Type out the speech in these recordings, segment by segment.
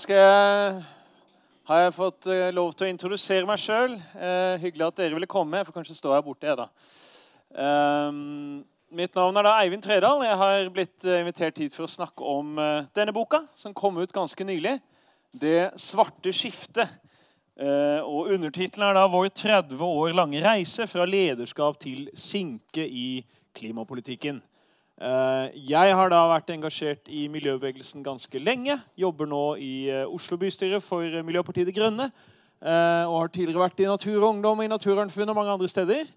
skal jeg, har jeg fått eh, lov til å introdusere meg sjøl. Eh, hyggelig at dere ville komme. Jeg får kanskje stå her borte. Jeg, da. Um, mitt navn er da Eivind Tredal. Jeg har blitt eh, invitert hit for å snakke om uh, denne boka, som kom ut ganske nylig. 'Det svarte skiftet'. Uh, og Undertittelen er da 'Vår 30 år lange reise fra lederskap til sinke i klimapolitikken'. Eh, jeg har da vært engasjert i miljøbevegelsen ganske lenge. Jobber nå i eh, Oslo bystyre for Miljøpartiet De Grønne. Eh, og har tidligere vært i Natur og Ungdom, i Naturvernforbundet og mange andre steder.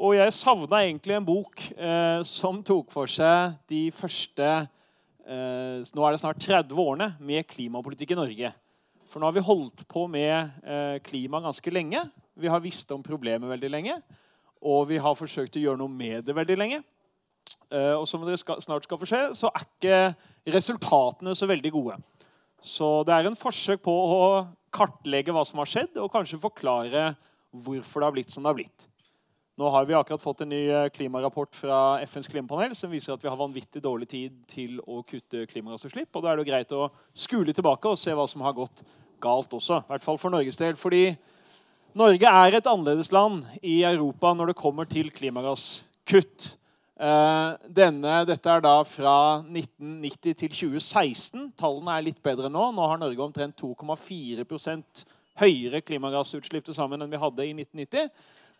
Og jeg savna egentlig en bok som tok for seg de første Nå er det snart 30 årene med klimapolitikk i Norge. For nå har vi holdt på med klima ganske lenge. Vi har visst om problemet veldig lenge. Og vi har forsøkt å gjøre noe med det veldig lenge. Eh, og som dere snart skal få se, så er ikke resultatene så veldig gode. Så det er en forsøk på å kartlegge hva som har skjedd, og kanskje forklare hvorfor det har blitt som det har blitt. Nå har vi akkurat fått en ny eh, klimarapport fra FNs klimapanel som viser at vi har vanvittig dårlig tid til å kutte klimagassutslipp. Og da er det jo greit å skule tilbake og se hva som har gått galt også. I hvert fall for Norges del. Fordi Norge er et annerledesland i Europa når det kommer til klimagasskutt. Eh, denne, dette er da fra 1990 til 2016. Tallene er litt bedre nå. Nå har Norge omtrent 2,4 høyere klimagassutslipp til sammen enn vi hadde i 1990.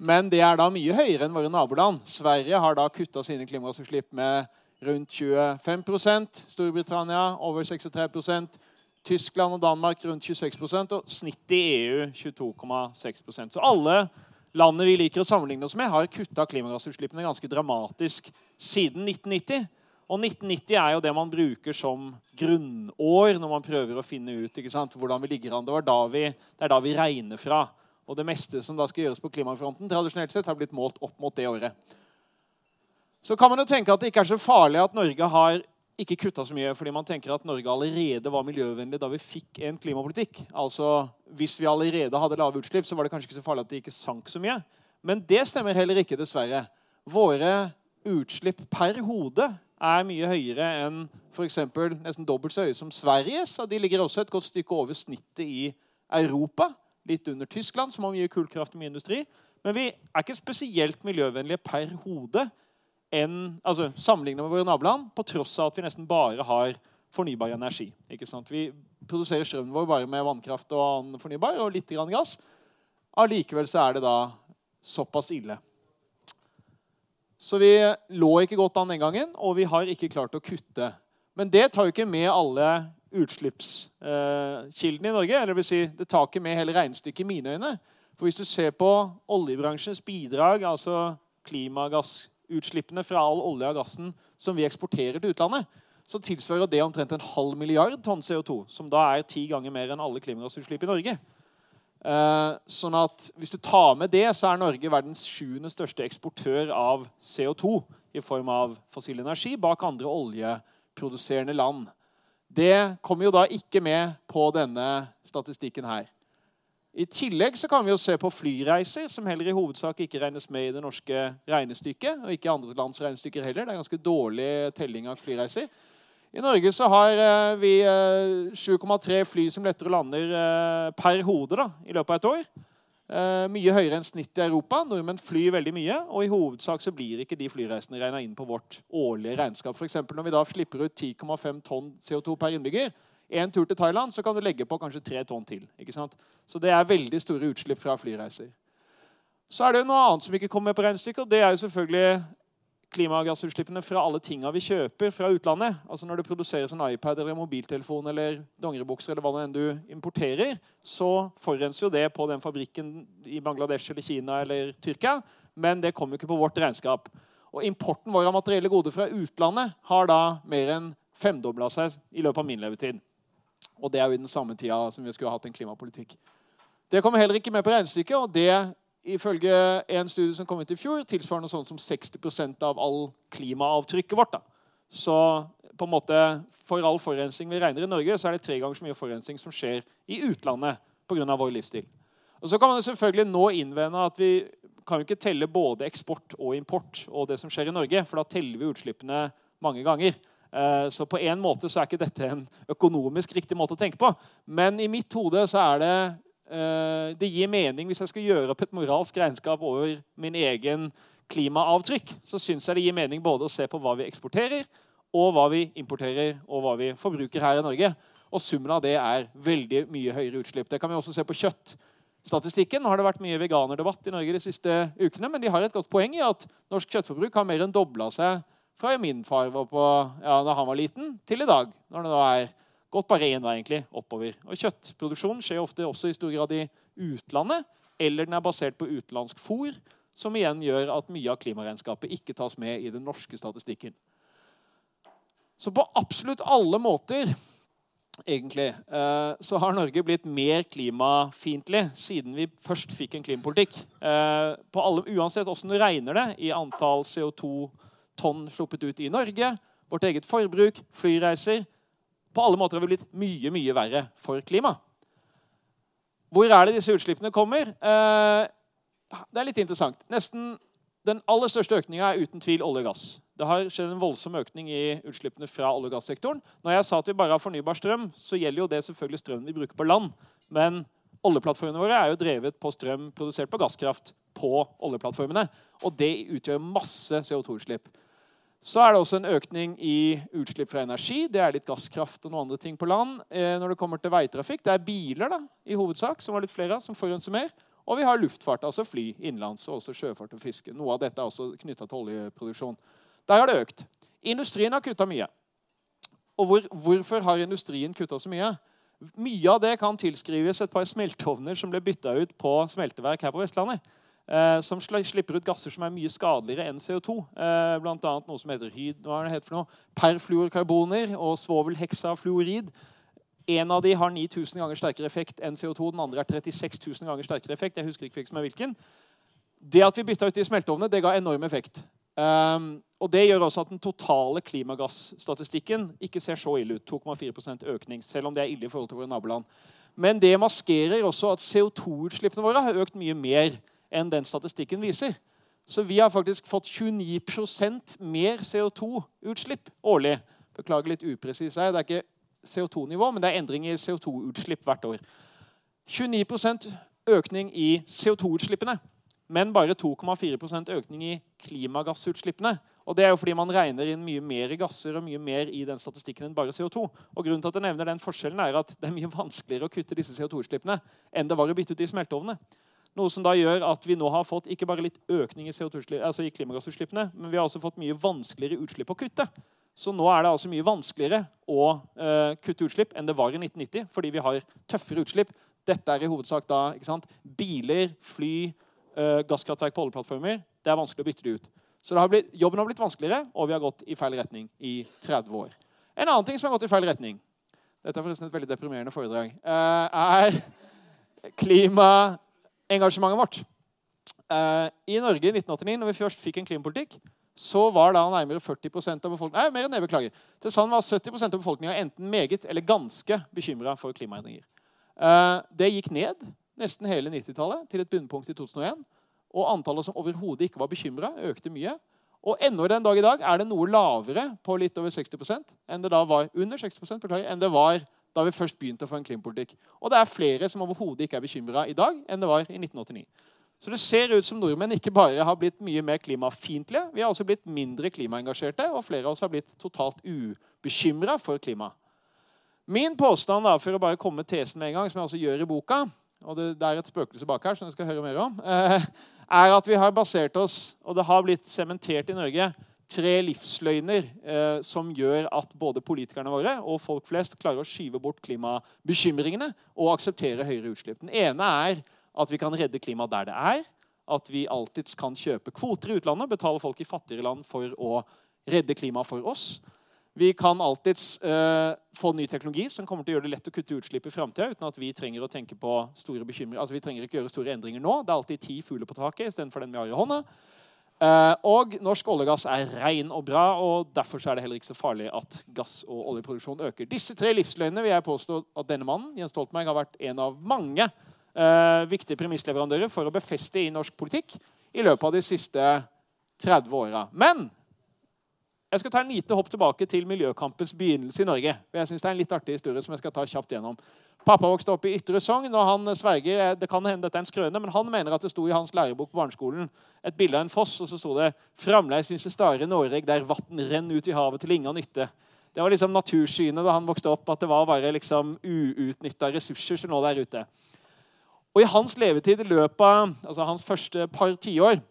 Men det er da mye høyere enn våre naboland. Sverige har da kutta sine klimagassutslipp med rundt 25% Storbritannia over 63% Tyskland og Danmark rundt 26% og snittet i EU 22,6% Så alle landet vi liker å sammenligne oss med, har kutta klimagassutslippene ganske dramatisk siden 1990. Og 1990 er jo det man bruker som grunnår når man prøver å finne ut hvordan vi ligger an. Det, vi, det er da vi regner fra. Og det meste som da skal gjøres på klimafronten, tradisjonelt sett, har blitt målt opp mot det året. Så kan man jo tenke at det ikke er så farlig at Norge har ikke kutta så mye fordi man tenker at Norge allerede var miljøvennlig da vi fikk en klimapolitikk. Altså, Hvis vi allerede hadde lave utslipp, så var det kanskje ikke så farlig at det ikke sank så mye. Men det stemmer heller ikke, dessverre. Våre utslipp per hode er mye høyere enn f.eks. nesten dobbelt så høye som Sveriges. Og de ligger også et godt stykke over snittet i Europa. Litt under Tyskland, som har mye kullkraft og mye industri. Men vi er ikke spesielt miljøvennlige per hode enn, altså, sammenlignet med våre naboland, på tross av at vi nesten bare har fornybar energi. Ikke sant? Vi produserer strømmen vår bare med vannkraft og annen fornybar og litt grann gass. Allikevel så er det da såpass ille. Så vi lå ikke godt an den gangen, og vi har ikke klart å kutte. Men det tar jo ikke med alle utslippskildene i Norge. eller det, vil si, det tar ikke med hele regnestykket i mine øyne. For hvis du ser på oljebransjens bidrag, altså klimagass utslippene fra all olje og gassen som vi eksporterer til utlandet, så tilsvarer det omtrent en halv milliard tonn CO2. Som da er ti ganger mer enn alle klimagassutslipp i Norge. Eh, sånn at Hvis du tar med det, så er Norge verdens sjuende største eksportør av CO2 i form av fossil energi bak andre oljeproduserende land. Det kommer jo da ikke med på denne statistikken her. I tillegg så kan vi jo se på flyreiser, som heller i hovedsak ikke regnes med i det norske regnestykket. Og ikke andre lands regnestykker heller. Det er ganske dårlig telling av flyreiser. I Norge så har eh, vi 7,3 eh, fly som letter og lander eh, per hode da, i løpet av et år. Mye høyere enn snittet i Europa. Nordmenn flyr veldig mye. Og i hovedsak så blir ikke de flyreisene regna inn på vårt årlige regnskap. For når vi da slipper ut 10,5 tonn CO2 per innbygger, en tur til Thailand, så kan du legge på kanskje tre tonn til. ikke sant? Så det er veldig store utslipp fra flyreiser. Så er det noe annet som ikke kommer med på regnestykket, og det er jo selvfølgelig klimagassutslippene fra alle tinga vi kjøper fra utlandet. Altså Når det produseres en iPad eller en mobiltelefon eller dongeribukser, eller hva det enn du importerer, så forurenser jo det på den fabrikken i Bangladesh eller Kina eller Tyrkia, men det kommer jo ikke på vårt regnskap. Og Importen vår av materielle goder fra utlandet har da mer enn femdobla seg i løpet av min levetid. Og det er jo i den samme tida som vi skulle ha hatt en klimapolitikk. Det kommer heller ikke med på regnestykket, og det ifølge en studie som kom ut i fjor, tilsvarer noe sånt som 60% av all klimaavtrykket vårt. Da. Så på en måte, for all forurensning vi regner i Norge, så er det tre ganger så mye forurensning som skjer i utlandet pga. vår livsstil. Og Så kan man selvfølgelig nå innvende at vi kan jo ikke telle både eksport og import og det som skjer i Norge, for da teller vi utslippene mange ganger. Eh, så på en måte så er ikke dette en økonomisk riktig måte å tenke på. Men i mitt hode så er det eh, Det gir mening hvis jeg skal gjøre opp et moralsk regnskap over min egen klimaavtrykk. Så syns jeg det gir mening både å se på hva vi eksporterer, og hva vi importerer og hva vi forbruker her i Norge. Og summen av det er veldig mye høyere utslipp. Det kan vi også se på kjøttstatistikken. Nå har det vært mye veganerdebatt i Norge de siste ukene, men de har et godt poeng i at norsk kjøttforbruk har mer enn dobla seg fra min far var på, ja, da han var liten, til i dag. Når det da er gått bare én vei egentlig, oppover. Og Kjøttproduksjon skjer ofte også i stor grad i utlandet, eller den er basert på utenlandsk fôr, som igjen gjør at mye av klimaregnskapet ikke tas med i den norske statistikken. Så på absolutt alle måter egentlig, eh, så har Norge blitt mer klimafiendtlig siden vi først fikk en klimapolitikk. Eh, alle, uansett hvordan du regner det i antall CO2-tonn sluppet ut i Norge, vårt eget forbruk, flyreiser På alle måter har vi blitt mye, mye verre for klimaet. Hvor er det disse utslippene kommer? Eh, det er litt interessant. Nesten Den aller største økninga er uten tvil olje og gass. Det har skjedd en voldsom økning i utslippene fra olje- og gassektoren. Når jeg sa at vi bare har fornybar strøm, så gjelder jo det selvfølgelig strømmen vi bruker på land. Men oljeplattformene våre er jo drevet på strøm produsert på gasskraft på oljeplattformene. Og det utgjør masse CO2-utslipp. Så er det også en økning i utslipp fra energi. Det er litt gasskraft og noen andre ting på land. Eh, når det kommer til veitrafikk, Det er biler da, i hovedsak, som var litt flere av, som forurenser mer. Og vi har luftfart, altså fly innenlands, og også sjøfart og fiske. Noe av dette er også knytta til oljeproduksjon. Der har det økt. Industrien har kutta mye. Og hvor, hvorfor har industrien kutta så mye? Mye av det kan tilskrives et par smelteovner som ble bytta ut på smelteverk her på Vestlandet. Eh, som slipper ut gasser som er mye skadeligere enn CO2. Eh, Bl.a. noe som heter hyd, hva er det heter for noe? perfluorkarboner og svovelheksafluorid. En av de har 9000 ganger sterkere effekt enn CO2. Den andre er 36 000 ganger sterkere effekt. Jeg husker ikke hvilken. Det at vi bytta ut de smelteovnene, det ga enorm effekt. Um, og Det gjør også at den totale klimagassstatistikken ikke ser så ille ut. 2,4% økning, selv om det er ille i forhold til våre naboland. Men det maskerer også at CO2-utslippene våre har økt mye mer enn den statistikken viser. Så vi har faktisk fått 29% mer CO2-utslipp årlig. Beklager litt upresis her. Det er ikke CO2-nivå, men det er endring i CO2-utslipp hvert år. 29% økning i CO2-utslippene men bare 2,4% økning i klimagassutslippene. Og Det er jo fordi man regner inn mye mer gasser og mye mer i den statistikken enn bare CO2. Og grunnen til at jeg nevner den forskjellen er at Det er mye vanskeligere å kutte disse CO2-utslippene enn det var å bytte ut de smelteovnene. Noe som da gjør at vi nå har fått ikke bare litt økning i, altså i klimagassutslippene, men vi har også fått mye vanskeligere utslipp å kutte. Så nå er det altså mye vanskeligere å uh, kutte utslipp enn det var i 1990, fordi vi har tøffere utslipp. Dette er i hovedsak da, biler, fly, uh, gasskraftverk på oljeplattformer. Det er vanskelig å bytte det ut. Så har blitt, jobben har blitt vanskeligere, og vi har gått i feil retning i 30 år. En annen ting som har gått i feil retning Dette er forresten et veldig deprimerende foredrag. Uh, er klimaengasjementet vårt. Uh, I Norge i 1989, når vi først fikk en klimapolitikk, så var da nærmere 40% av befolkningen Nei, mer enn det, beklager. Til sammen var 70% av befolkninga enten meget eller ganske bekymra for klimaendringer. Uh, det gikk ned nesten hele 90-tallet til et bunnpunkt i 2001. Og antallet som overhodet ikke var bekymra, økte mye. Og ennå den dag i dag er det noe lavere på litt over 60 enn det da var under 60 beklager, enn det var da vi først begynte å få en klimapolitikk. Og det er flere som overhodet ikke er bekymra i dag enn det var i 1989. Så det ser ut som nordmenn ikke bare har blitt mye mer klimafiendtlige, vi har også blitt mindre klimaengasjerte, og flere av oss har blitt totalt ubekymra for klima. Min påstand, da, for å bare komme med tesen med en gang, som jeg også gjør i boka, og det, det, er et spøkelse bak her, som dere skal høre mer om, er at vi har basert oss, og det har blitt sementert i Norge, tre livsløgner eh, som gjør at både politikerne våre og folk flest klarer å skyve bort klimabekymringene og akseptere høyere utslipp. Den ene er at vi kan redde klimaet der det er. At vi alltids kan kjøpe kvoter i utlandet, betale folk i fattigere land for å redde klimaet for oss. Vi kan alltids eh, få ny teknologi som kommer til å gjøre det lett å kutte utslipp i framtida. Uten at vi trenger å tenke på store bekymringer. Altså, vi trenger ikke gjøre store endringer nå. Det er alltid ti fugler på taket istedenfor den vi har i hånda. Uh, og norsk olje og gass er ren og bra, og derfor er det heller ikke så farlig at gass- og oljeproduksjon øker. Disse tre livsløgnene vil jeg påstå at denne mannen Jens Stoltenberg, har vært en av mange uh, viktige premissleverandører for å befeste i norsk politikk i løpet av de siste 30 åra. Men Jeg skal ta en lite hopp tilbake til miljøkampens begynnelse i Norge. Jeg synes Det er en litt artig historie som jeg skal ta kjapt gjennom. Pappa vokste opp i Ytre Sogn, og han sverger det kan hende dette er en skrøne, men han mener at det sto i hans lærebok på barneskolen et bilde av en foss, og så sto det 'Framleis finnes det stare Noreg der vatn renner ut i havet til inga nytte'. Det var liksom natursynet da han vokste opp, at det var bare liksom uutnytta ressurser som lå der ute. Og i hans levetid, i løpet av altså hans første par tiår,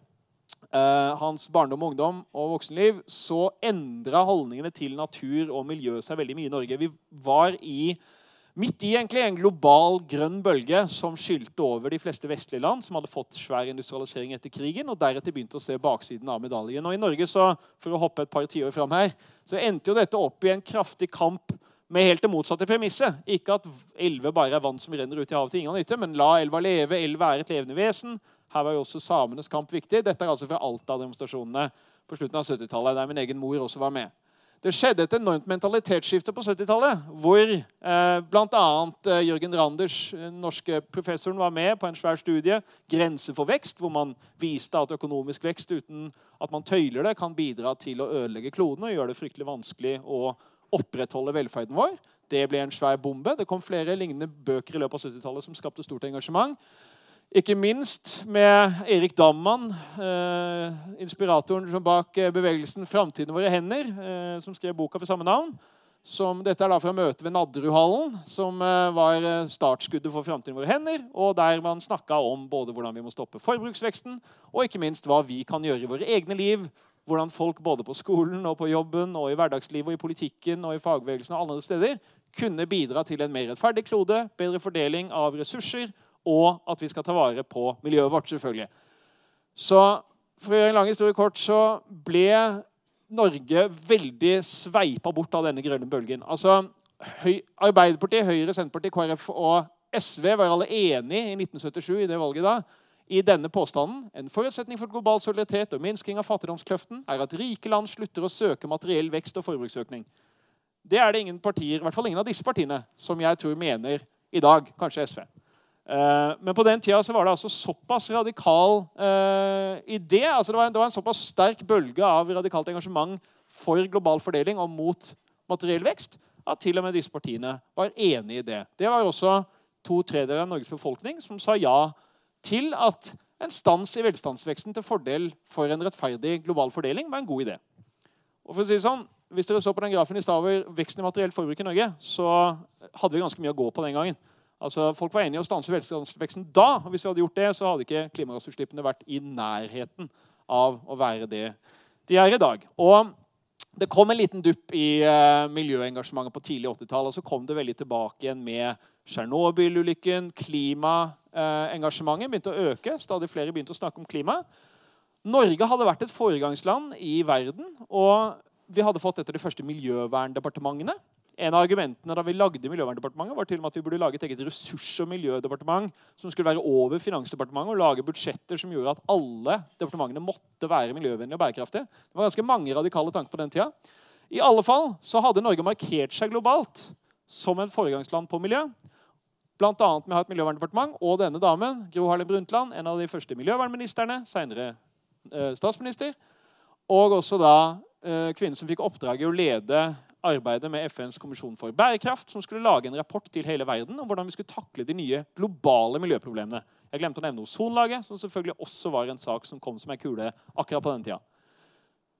eh, hans barndom, ungdom og voksenliv, så endra holdningene til natur og miljø seg veldig mye i Norge. Vi var i Midt i egentlig en global grønn bølge som skylte over de fleste vestlige land, som hadde fått svær industrialisering etter krigen, og deretter begynte å se baksiden av medaljen. Og i Norge, så, for å hoppe et par tiår fram her, så endte jo dette opp i en kraftig kamp med helt det motsatte premisset. Ikke at elver bare er vann som renner ut i havet til ingen nytte, men la elva leve. Elva er et levende vesen. Her var jo også samenes kamp viktig. Dette er altså fra Alta-demonstrasjonene på slutten av 70-tallet, der min egen mor også var med. Det skjedde et enormt mentalitetsskifte på 70-tallet, hvor eh, bl.a. Eh, Jørgen Randers, den norske professoren, var med på en svær studie, 'Grense for vekst', hvor man viste at økonomisk vekst uten at man tøyler det, kan bidra til å ødelegge kloden og gjøre det fryktelig vanskelig å opprettholde velferden vår. Det ble en svær bombe. Det kom flere lignende bøker i løpet av 70-tallet som skapte stort engasjement. Ikke minst med Erik Damman, eh, inspiratoren bak eh, bevegelsen 'Framtiden våre hender', eh, som skrev boka for samme navn. Som, dette er da fra møtet ved Nadderudhallen, som eh, var eh, startskuddet for 'Framtiden våre hender'. Og der man snakka om både hvordan vi må stoppe forbruksveksten, og ikke minst hva vi kan gjøre i våre egne liv. Hvordan folk både på skolen og på jobben og i hverdagslivet og i politikken og i fagbevegelsen og alle steder kunne bidra til en mer rettferdig klode, bedre fordeling av ressurser og at vi skal ta vare på miljøet vårt, selvfølgelig. Så for å gjøre en lang historie kort, så ble Norge veldig sveipa bort av denne grønne bølgen. Altså, Arbeiderpartiet, Høyre, Senterpartiet, KrF og SV var alle enige i 1977 i det valget da, i denne påstanden. En forutsetning for global solidaritet og minsking av fattigdomskløften er at rike land slutter å søke materiell vekst og forbruksøkning. Det er det ingen partier, i hvert fall ingen av disse partiene som jeg tror mener i dag. Kanskje SV. Eh, men på den tida så var det altså såpass radikal eh, idé. altså det var, en, det var, en, såpass sterk bølge av radikalt engasjement for global fordeling og mot materiell vekst at til og med disse partiene var enig i det. Det var også to tredjedeler av Norges befolkning som sa ja til at en stans i velstandsveksten til fordel for en rettferdig global fordeling var en god idé. Og for å si det sånn, Hvis dere så på den grafen i stad over veksten i materielt forbruk i Norge, så hadde vi ganske mye å gå på den gangen. Altså, Folk var enige i å stanse velstandsveksten da. og Hvis vi hadde gjort det, så hadde ikke klimagassutslippene vært i nærheten av å være det de er i dag. Og Det kom en liten dupp i uh, miljøengasjementet på tidlig 80-tall. Og så kom det veldig tilbake igjen med Tsjernobyl-ulykken. Klimaengasjementet uh, begynte å øke. Stadig flere begynte å snakke om klima. Norge hadde vært et foregangsland i verden. Og vi hadde fått et av de første miljøverndepartementene en av argumentene da vi lagde Miljøverndepartementet, var til og med at vi burde lage et eget ressurs- og miljødepartement som skulle være over Finansdepartementet og lage budsjetter som gjorde at alle departementene måtte være miljøvennlige og bærekraftige. Det var ganske mange radikale tanker på den tida. I alle fall så hadde Norge markert seg globalt som en foregangsland på miljø. Annet med å ha et miljøverndepartement og denne damen, Gro Harlem Brundtland, en av de første miljøvernministrene, senere eh, statsminister, og også da eh, kvinnen som fikk oppdraget å lede arbeidet med FNs kommisjon for bærekraft, som skulle lage en rapport til hele verden om hvordan vi skulle takle de nye globale miljøproblemene. Jeg glemte å nevne ozonlaget, som selvfølgelig også var en sak som kom som ei kule akkurat på den tida.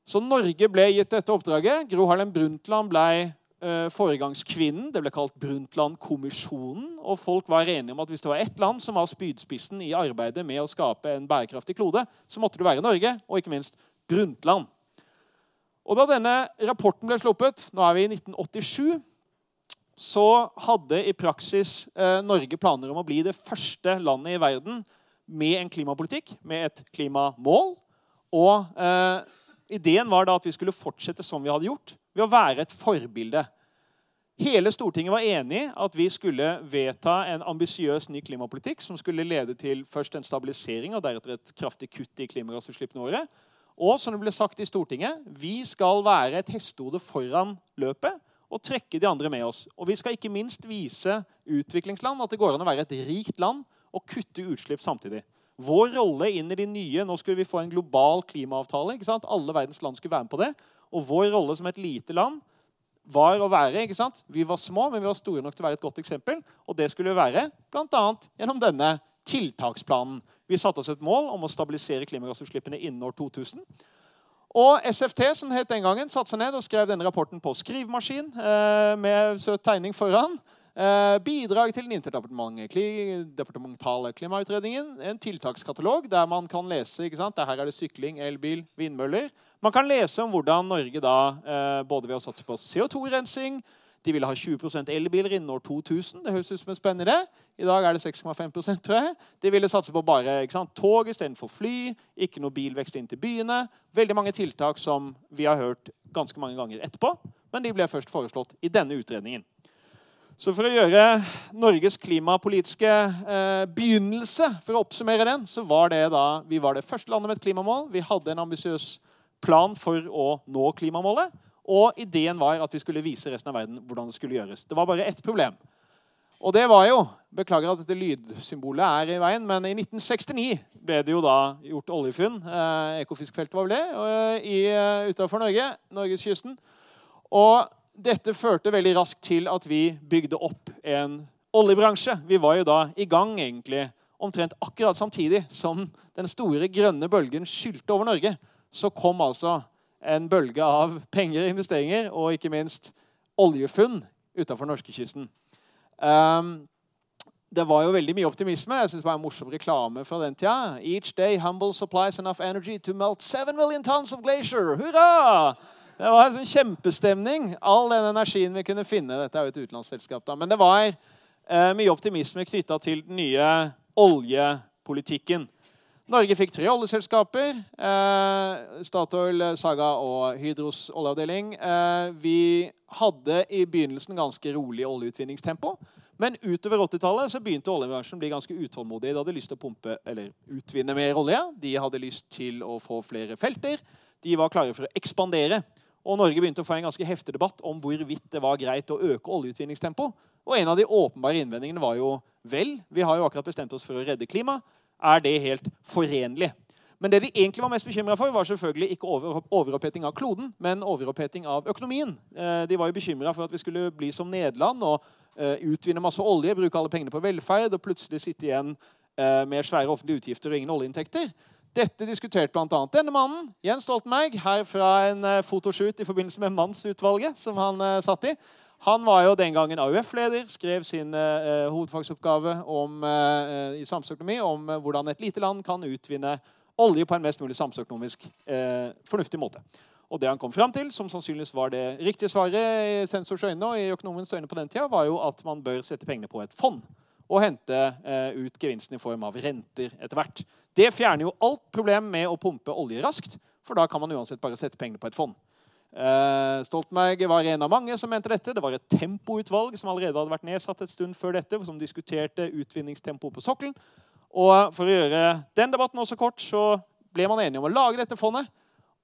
Så Norge ble gitt dette oppdraget. Gro Harlem Brundtland ble uh, foregangskvinnen. Det ble kalt Brundtland-kommisjonen. Og folk var enige om at hvis det var ett land som var spydspissen i arbeidet med å skape en bærekraftig klode, så måtte det være Norge, og ikke minst Brundtland. Og Da denne rapporten ble sluppet, nå er vi i 1987, så hadde i praksis eh, Norge planer om å bli det første landet i verden med en klimapolitikk, med et klimamål. Og eh, Ideen var da at vi skulle fortsette som vi hadde gjort, ved å være et forbilde. Hele Stortinget var enig at vi skulle vedta en ambisiøs ny klimapolitikk som skulle lede til først en stabilisering og deretter et kraftig kutt i klimagassutslippene våre. Og som det ble sagt i Stortinget, vi skal være et hestehode foran løpet og trekke de andre med oss. Og vi skal ikke minst vise utviklingsland at det går an å være et rikt land og kutte utslipp samtidig. Vår rolle inn i de nye Nå skulle vi få en global klimaavtale. ikke sant? Alle verdens land skulle være med på det. Og vår rolle som et lite land var å være ikke sant? Vi var små, men vi var store nok til å være et godt eksempel. Og det skulle vi være bl.a. gjennom denne tiltaksplanen. Vi satte oss et mål om å stabilisere klimagassutslippene innen år 2000. Og SFT som het den gangen, satte seg ned og skrev denne rapporten på skrivemaskin eh, med søt tegning foran. Eh, bidrag til den interdepartementale klimautredningen. En tiltakskatalog der man kan lese ikke sant? Her er det sykling, elbil, vindmøller. Man kan lese om hvordan Norge da, eh, både ved å satse på CO2-rensing De ville ha 20 elbiler innen år 2000. Det høres ut som en spennende. I dag er det 6,5 tror jeg. De ville satse på bare ikke sant, tog istedenfor fly. Ikke noe bilvekst inn til byene. Veldig mange tiltak som vi har hørt ganske mange ganger etterpå. Men de ble først foreslått i denne utredningen. Så for å gjøre Norges klimapolitiske eh, begynnelse, for å oppsummere den, så var det da vi var det første landet med et klimamål. Vi hadde en ambisiøs plan for å nå klimamålet. Og ideen var at vi skulle vise resten av verden hvordan det skulle gjøres. Det var bare ett problem. Og det var jo Beklager at dette lydsymbolet er i veien, men i 1969 ble det jo da gjort oljefunn. Eh, Ekofiskfeltet var vel det, utafor uh, utenfor Norge. Norgeskysten. Og dette førte veldig raskt til at vi bygde opp en oljebransje. Vi var jo da i gang egentlig omtrent akkurat samtidig som den store grønne bølgen skylte over Norge. Så kom altså en bølge av penger, investeringer og ikke minst oljefunn utenfor norskekysten. Um, det var jo veldig mye optimisme. Jeg synes det var en morsom reklame fra den tida. Each day humble supplies enough energy to melt 7 million tons of glacier. Hurra! Det var en sånn kjempestemning. All den energien vi kunne finne. Dette er jo et utenlandsselskap, da. Men det var eh, mye optimisme knytta til den nye oljepolitikken. Norge fikk tre oljeselskaper. Eh, Statoil, Saga og Hydros oljeavdeling. Eh, vi hadde i begynnelsen ganske rolig oljeutvinningstempo. Men utover 80-tallet så begynte oljebransjen å bli ganske utålmodig. De hadde lyst til å pumpe, eller utvinne mer olje. De hadde lyst til å få flere felter. De var klare for å ekspandere. Og Norge begynte å få en ganske heftig debatt om hvorvidt det var greit å øke oljeutvinningstempo. Og en av de åpenbare innvendingene var jo vel, vi har jo akkurat bestemt oss for å redde klima. Er det helt forenlig? Men det de egentlig var mest bekymra for, var selvfølgelig ikke over, overoppheting av kloden, men overoppheting av økonomien. Eh, de var jo bekymra for at vi skulle bli som Nederland og eh, utvinne masse olje, bruke alle pengene på velferd og plutselig sitte igjen eh, med svære offentlige utgifter og ingen oljeinntekter. Dette diskuterte bl.a. denne mannen, Jens Stoltenberg, her fra en fotoshoot i forbindelse med Mannsutvalget, som han satt i. Han var jo den gangen AUF-leder, skrev sin eh, hovedfagsoppgave om, i samfunnsøkonomi om hvordan et lite land kan utvinne olje på en mest mulig samfunnsøkonomisk fornuftig måte. Og det han kom fram til, som sannsynligvis var det riktige svaret i sensors øyne og i økonomens øyne på den tida, var jo at man bør sette pengene på et fond og hente eh, ut gevinsten i form av renter etter hvert. Det fjerner jo alt problem med å pumpe olje raskt, for da kan man uansett bare sette pengene på et fond. Eh, Stoltenberg var en av mange som mente dette. Det var et tempoutvalg som allerede hadde vært nedsatt et stund før dette, som diskuterte utvinningstempo på sokkelen. Og For å gjøre den debatten også kort, så ble man enige om å lage dette fondet.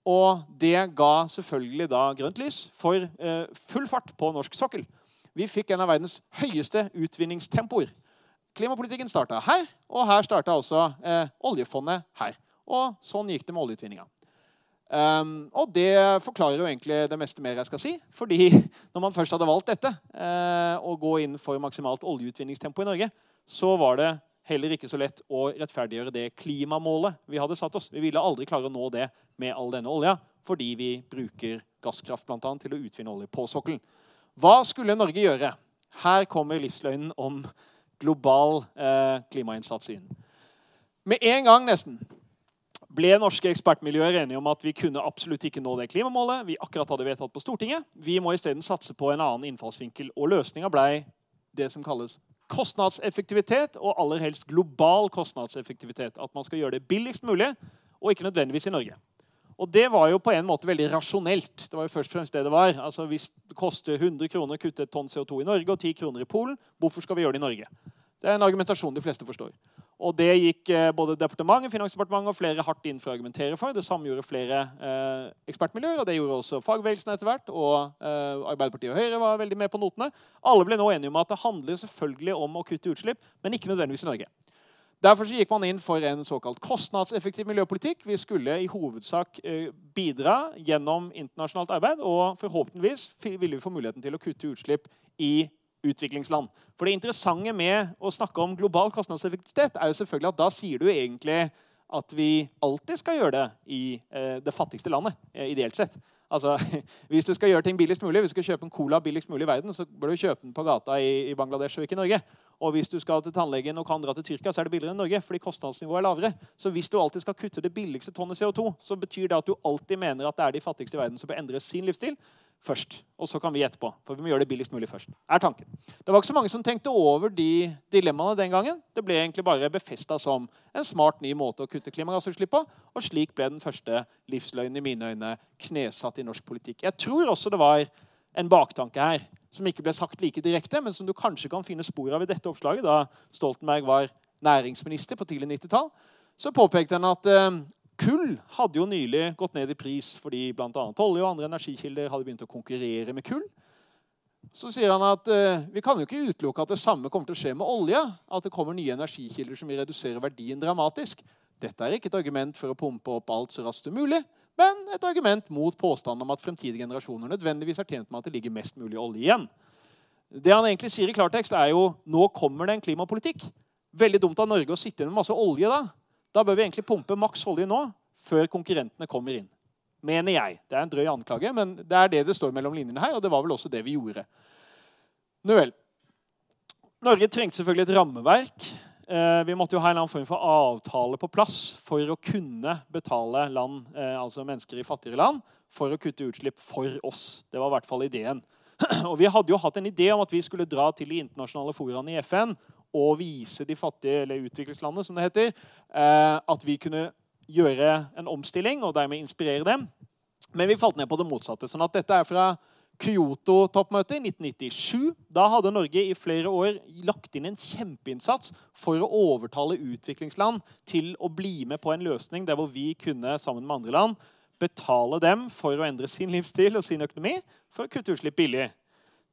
Og det ga selvfølgelig da grønt lys for eh, full fart på norsk sokkel. Vi fikk en av verdens høyeste utvinningstempoer. Klimapolitikken starta her, og her starta også eh, oljefondet her. Og sånn gikk det med oljeutvinninga. Um, og det forklarer jo egentlig det meste mer jeg skal si. fordi når man først hadde valgt dette, uh, å gå inn for maksimalt oljeutvinningstempo i Norge, så var det heller ikke så lett å rettferdiggjøre det klimamålet vi hadde satt oss. Vi ville aldri klare å nå det med all denne olja, fordi vi bruker gasskraft blant annet, til å utvinne olje på sokkelen. Hva skulle Norge gjøre? Her kommer livsløgnen om global uh, klimainnsats inn. Med en gang nesten ble norske ekspertmiljøer enige om at vi kunne absolutt ikke nå det klimamålet vi akkurat hadde vedtatt på Stortinget. Vi må isteden satse på en annen innfallsvinkel. Og løsninga blei det som kalles kostnadseffektivitet, og aller helst global kostnadseffektivitet. At man skal gjøre det billigst mulig, og ikke nødvendigvis i Norge. Og det var jo på en måte veldig rasjonelt. Det var jo først og fremst det det var. Altså Hvis det koster 100 kroner å kutte et tonn CO2 i Norge og 10 kroner i Polen, hvorfor skal vi gjøre det i Norge? Det er en argumentasjon de fleste forstår. Og Det gikk eh, både departementet, Finansdepartementet og flere hardt inn for å argumentere for. Det samme gjorde flere eh, ekspertmiljøer, og det gjorde også fagbevegelsen etter hvert. Og eh, Arbeiderpartiet og Høyre var veldig med på notene. Alle ble nå enige om at det handler selvfølgelig om å kutte utslipp, men ikke nødvendigvis i Norge. Derfor gikk man inn for en såkalt kostnadseffektiv miljøpolitikk. Vi skulle i hovedsak eh, bidra gjennom internasjonalt arbeid, og forhåpentligvis ville vi få muligheten til å kutte utslipp i utviklingsland. For Det interessante med å snakke om global kostnadseffektivitet er jo selvfølgelig at da sier du egentlig at vi alltid skal gjøre det i eh, det fattigste landet, eh, ideelt sett. Altså, Hvis du skal gjøre ting billigst mulig, hvis du skal kjøpe en cola billigst mulig i verden, så bør du kjøpe den på gata i, Bangladesh og ikke i Norge. Og hvis du skal til tannlegen og kan dra til Tyrkia, så er det billigere enn Norge. fordi kostnadsnivået er lavere. Så hvis du alltid skal kutte det billigste tonnet CO2, så betyr det at du alltid mener at det er de fattigste i verden som bør endre sin livsstil først. Og så kan vi etterpå. For vi må gjøre det billigst mulig først. er tanken. Det var ikke så mange som tenkte over de dilemmaene den gangen. Det ble egentlig bare befesta som en smart ny måte å kutte klimagassutslipp på. Og slik ble den første livsløgnen i mine øyne knesatt i norsk politikk. Jeg tror også det var en baktanke her som ikke ble sagt like direkte, men som du kanskje kan finne spor av i dette oppslaget. Da Stoltenberg var næringsminister på tidlig 90-tall, så påpekte han at eh, Kull hadde jo nylig gått ned i pris fordi bl.a. olje og andre energikilder hadde begynt å konkurrere med kull. Så sier han at uh, vi kan jo ikke utelukke at det samme kommer til å skje med olje. At det kommer nye energikilder som vil redusere verdien dramatisk. Dette er ikke et argument for å pumpe opp alt så raskt som mulig, men et argument mot påstanden om at fremtidige generasjoner nødvendigvis er tjent med at det ligger mest mulig olje igjen. Det han egentlig sier i klartekst, er jo nå kommer det en klimapolitikk. Veldig dumt av Norge å sitte med masse olje da. Da bør vi egentlig pumpe maks olje nå, før konkurrentene kommer inn. Mener jeg. Det er en drøy anklage, men det er det det står mellom linjene her. Og det var vel også det vi gjorde. Nå vel. Norge trengte selvfølgelig et rammeverk. Eh, vi måtte jo ha en eller annen form for avtale på plass for å kunne betale land, eh, altså mennesker i fattigere land for å kutte utslipp for oss. Det var i hvert fall ideen. Og Vi hadde jo hatt en idé om at vi skulle dra til de internasjonale foraene i FN og vise de fattige, eller utviklingslandene, som det heter, eh, at vi kunne gjøre en omstilling og dermed inspirere dem. Men vi falt ned på det motsatte. sånn at dette er fra Kyoto-toppmøtet i 1997. Da hadde Norge i flere år lagt inn en kjempeinnsats for å overtale utviklingsland til å bli med på en løsning der hvor vi kunne sammen med andre land betale dem for å endre sin livsstil og sin økonomi for å kutte utslipp billig.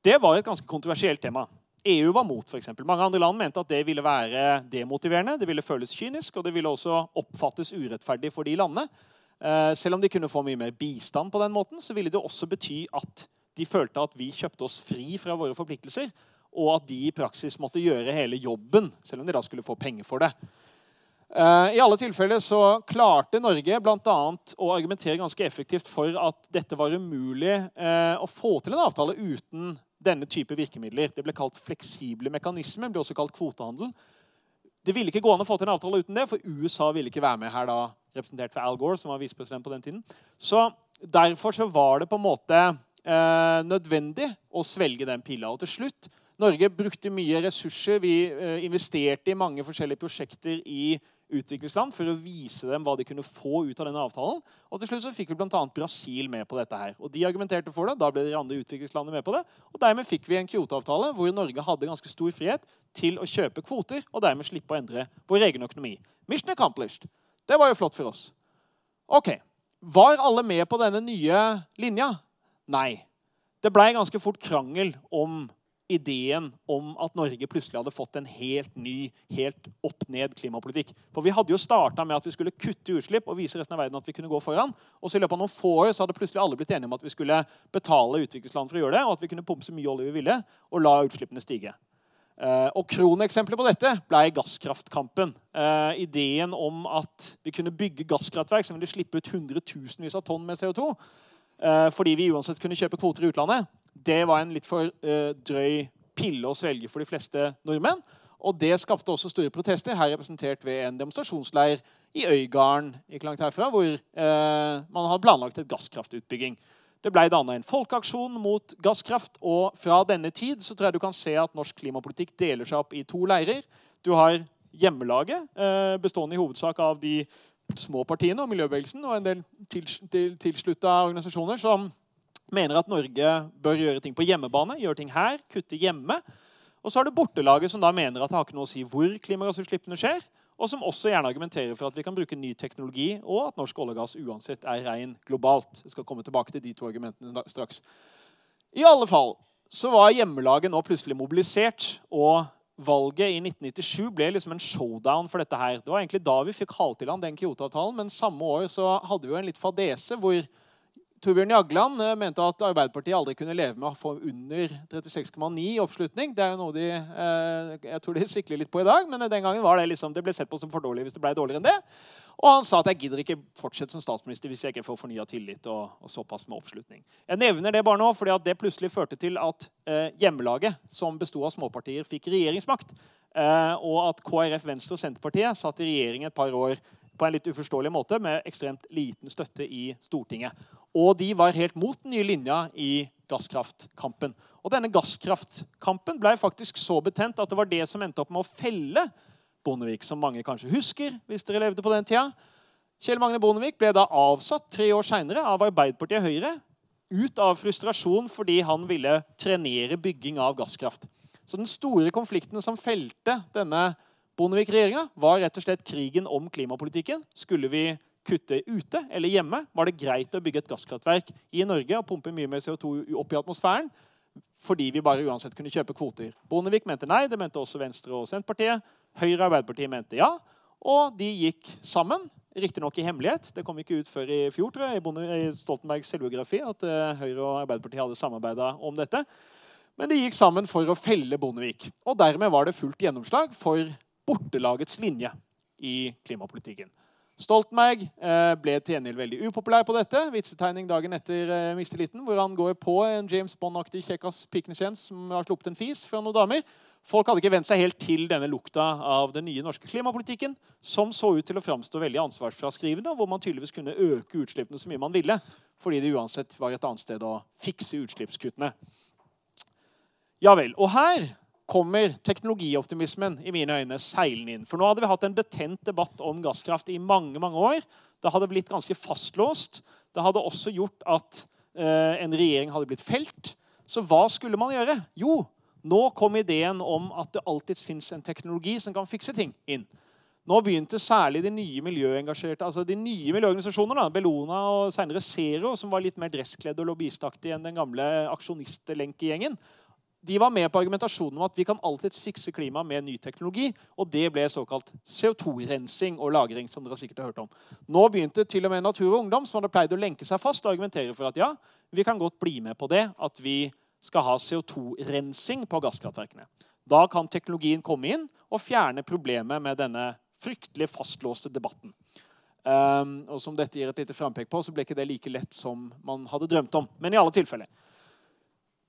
Det var et ganske kontroversielt tema. EU var mot. Eksempel. Mange andre land mente at det ville være demotiverende, det ville føles kynisk, og det ville også oppfattes urettferdig for de landene. Eh, selv om de kunne få mye mer bistand, på den måten, så ville det også bety at de følte at vi kjøpte oss fri fra våre forpliktelser, og at de i praksis måtte gjøre hele jobben, selv om de da skulle få penger for det. Eh, I alle tilfeller så klarte Norge bl.a. å argumentere ganske effektivt for at dette var umulig eh, å få til en avtale uten denne type virkemidler. Det ble kalt fleksible mekanismer, ble også kalt kvotehandel. Det ville ikke gå an å få til en avtale uten det, for USA ville ikke være med her da, representert ved Al Gore, som var visepresident på den tiden. Så Derfor så var det på en måte eh, nødvendig å svelge den pilla. Og til slutt Norge brukte mye ressurser. Vi eh, investerte i mange forskjellige prosjekter i utviklingsland for å vise dem hva de kunne få ut av denne avtalen. Og til slutt så fikk vi bl.a. Brasil med på dette. her. Og De argumenterte for det. Da ble de andre utviklingslandene med på det. Og Dermed fikk vi en Kyoto-avtale hvor Norge hadde ganske stor frihet til å kjøpe kvoter og dermed slippe å endre vår egen økonomi. Mission accomplished. Det var jo flott for oss. Ok, Var alle med på denne nye linja? Nei. Det blei ganske fort krangel om ideen om at Norge plutselig hadde fått en helt ny, helt opp-ned klimapolitikk. For Vi hadde jo starta med at vi skulle kutte utslipp og vise resten av verden at vi kunne gå foran. Og så i løpet av noen få år så hadde plutselig alle blitt enige om at vi skulle betale utviklingsland for å gjøre det, og at vi kunne pumpe så mye olje vi ville, og la utslippene stige. Uh, og Kroneksempelet på dette ble gasskraftkampen. Uh, ideen om at vi kunne bygge gasskraftverk som ville slippe ut hundretusenvis av tonn med CO2 uh, eh, fordi vi uansett kunne kjøpe kvoter i utlandet det var en litt for uh, drøy pille å svelge for de fleste nordmenn. Og det skapte også store protester, her representert ved en demonstrasjonsleir i Øygarden ikke langt herfra, hvor uh, man hadde planlagt et gasskraftutbygging. Det ble danna en folkeaksjon mot gasskraft, og fra denne tid så tror jeg du kan se at norsk klimapolitikk deler seg opp i to leirer. Du har hjemmelaget, bestående i hovedsak av de små partiene og miljøbevegelsen, og en del tilslutta organisasjoner som mener at Norge bør gjøre ting på hjemmebane, gjøre ting her, kutte hjemme. Og så er det bortelaget som da mener at det har ikke noe å si hvor klimagassutslippene skjer, og som også gjerne argumenterer for at vi kan bruke ny teknologi, og at norsk olje og gass uansett er rein globalt. Jeg skal komme tilbake til de to argumentene straks. I alle fall så var hjemmelaget nå plutselig mobilisert og valget i 1997 ble liksom en showdown for dette her. Det var egentlig da vi fikk halt i land den Kyoto-avtalen, men samme år så hadde vi jo en litt fadese hvor Torbjørn Jagland eh, mente at Arbeiderpartiet aldri kunne leve med å få under 36,9 oppslutning. Det er jo noe de, eh, jeg tror de sikler litt på i dag, men den gangen var det liksom, det ble sett på som for dårlig hvis det ble dårligere enn det. Og han sa at jeg gidder ikke fortsette som statsminister hvis jeg ikke får fornya tillit og, og, såpass med oppslutning. Jeg nevner det bare nå, fordi det plutselig førte til at eh, hjemmelaget, som besto av småpartier, fikk regjeringsmakt. Og at KrF, Venstre og Senterpartiet satt i regjering et par år på en litt uforståelig måte med ekstremt liten støtte i Stortinget. Og de var helt mot den nye linja i gasskraftkampen. Og denne gasskraftkampen ble faktisk så betent at det var det som endte opp med å felle Bondevik, som mange kanskje husker hvis dere levde på den tida. Kjell Magne Bondevik ble da avsatt tre år seinere av Arbeiderpartiet og Høyre ut av frustrasjon fordi han ville trenere bygging av gasskraft. Så den store konflikten som felte denne Bondevik-regjeringa, var rett og slett krigen om klimapolitikken. Skulle vi kutte ute eller hjemme? Var det greit å bygge et gasskraftverk i Norge og pumpe mye mer CO2 opp i atmosfæren? Fordi vi bare uansett kunne kjøpe kvoter. Bondevik mente nei. Det mente også Venstre og Senterpartiet. Høyre og Arbeiderpartiet mente ja. Og de gikk sammen. Riktignok i hemmelighet. Det kom ikke ut før i fjor tror jeg, i Stoltenbergs selvbiografi at eh, Høyre og Arbeiderpartiet hadde samarbeida om dette. Men de gikk sammen for å felle Bondevik. Og dermed var det fullt gjennomslag for bortelagets linje i klimapolitikken. Stoltenberg eh, ble til gjengjeld veldig upopulær på dette. Vitsetegning dagen etter eh, mistilliten, hvor han går på en James Bond-aktig kjekkas piknesjens som har sluppet en fis fra noen damer. Folk hadde ikke vent seg helt til denne lukta av den nye norske klimapolitikken, som så ut til å framstå veldig ansvarsfraskrivende, og hvor man tydeligvis kunne øke utslippene så mye man ville, fordi det uansett var et annet sted å fikse utslippskuttene. Ja vel. Og her kommer teknologioptimismen i mine øyne seilende inn. For nå hadde vi hatt en betent debatt om gasskraft i mange mange år. Det hadde blitt ganske fastlåst. Det hadde også gjort at eh, en regjering hadde blitt felt. Så hva skulle man gjøre? Jo, nå kom ideen om at det alltids fins en teknologi som kan fikse ting, inn. Nå begynte særlig de nye miljøengasjerte, altså de nye miljøorganisasjonene, Bellona og senere Zero, som var litt mer dresskledde og lobbyistaktige enn den gamle aksjonistlenkegjengen, de var med på argumentasjonen om at vi kan alltid fikse klimaet med ny teknologi. Og det ble såkalt CO2-rensing og -lagring. som dere sikkert har hørt om. Nå begynte til og med Natur og Ungdom som hadde pleid å lenke seg fast, og argumentere for at ja, vi kan godt bli med på det, at vi skal ha CO2-rensing på gasskraftverkene. Da kan teknologien komme inn og fjerne problemet med denne fryktelig fastlåste debatten. Um, og som dette gir et lite frampek på, så ble ikke det like lett som man hadde drømt om. Men i alle tilfeller.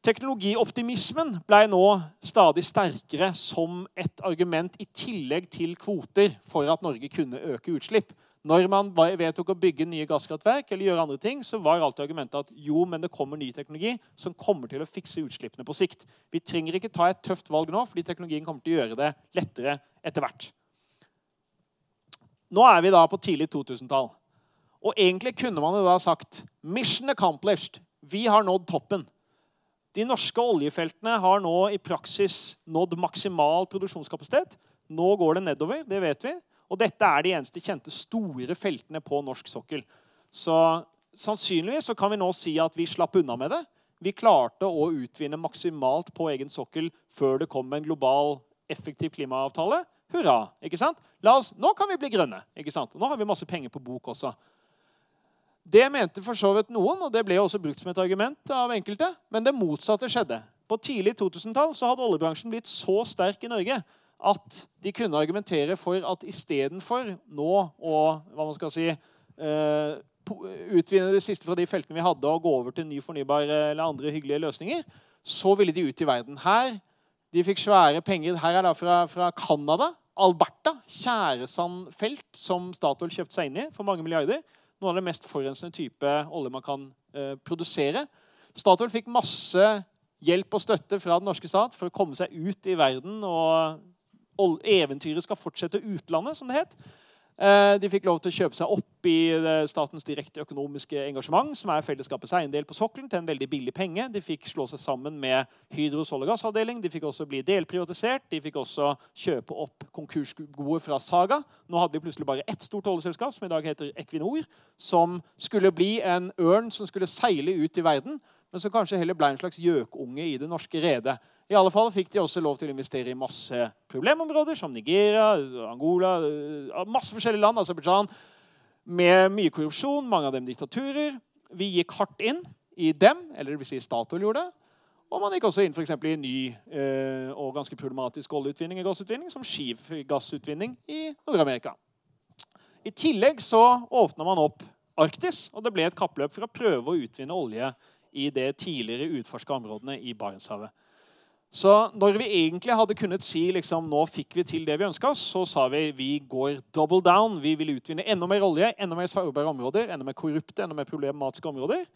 Teknologioptimismen ble nå stadig sterkere som et argument i tillegg til kvoter for at Norge kunne øke utslipp. Når man vedtok å bygge nye gasskraftverk, eller gjøre andre ting, så var alltid argumentet at jo, men det kommer ny teknologi som kommer til å fikse utslippene på sikt. Vi trenger ikke ta et tøft valg nå, fordi teknologien kommer til å gjøre det lettere etter hvert. Nå er vi da på tidlig 2000-tall. Og egentlig kunne man jo da sagt Mission accomplished. Vi har nådd toppen. De norske oljefeltene har nå i praksis nådd maksimal produksjonskapasitet. Nå går det nedover, det vet vi. Og dette er de eneste kjente store feltene på norsk sokkel. Så sannsynligvis så kan vi nå si at vi slapp unna med det. Vi klarte å utvinne maksimalt på egen sokkel før det kom en global, effektiv klimaavtale. Hurra! ikke sant? Oss, nå kan vi bli grønne. ikke sant? Nå har vi masse penger på bok også. Det mente for så vidt noen, og det ble også brukt som et argument av enkelte. Men det motsatte skjedde. På tidlig 2000-tall hadde oljebransjen blitt så sterk i Norge at de kunne argumentere for at istedenfor nå å hva man skal si, uh, utvinne det siste fra de feltene vi hadde, og gå over til ny fornybar eller andre hyggelige løsninger, så ville de ut i verden. Her de fikk svære penger. Her er det fra Canada. Alberta. Tjæresandfelt som Statoil kjøpte seg inn i for mange milliarder noe av det mest forurensende type olje man kan eh, produsere. Statoil fikk masse hjelp og støtte fra den norske stat for å komme seg ut i verden. og Eventyret skal fortsette utlandet, som det het. Eh, de fikk lov til å kjøpe seg opp i eh, statens direkte økonomiske engasjement, som er fellesskapets eiendel på sokkelen, til en veldig billig penge. De fikk slå seg sammen med Hydros olje- og gassavdeling. De fikk også bli delprivatisert. De fikk også kjøpe opp konkursgode fra Saga. Nå hadde vi plutselig bare ett stort oljeselskap, som i dag heter Equinor, som skulle bli en ørn som skulle seile ut i verden, men som kanskje heller ble en slags gjøkunge i det norske redet. I alle fall fikk de også lov til å investere i masse problemområder, som Nigeria, Angola, masse forskjellige land, Aserbajdsjan, med mye korrupsjon, mange av dem diktaturer. Vi gikk hardt inn i dem, eller vil si Statoil gjorde det. Og man gikk også inn for i ny eh, og ganske problematisk oljeutvinning og gassutvinning, som skivgassutvinning i Nord-Amerika. I tillegg så åpna man opp Arktis, og det ble et kappløp for å prøve å utvinne olje i det tidligere utforska områdene i Barentshavet. Så når vi egentlig hadde kunnet si liksom, nå fikk vi til det vi ønska oss, så sa vi vi går double down. Vi vil utvinne enda mer olje, enda mer sårbare områder, enda mer korrupte, enda mer problematiske områder.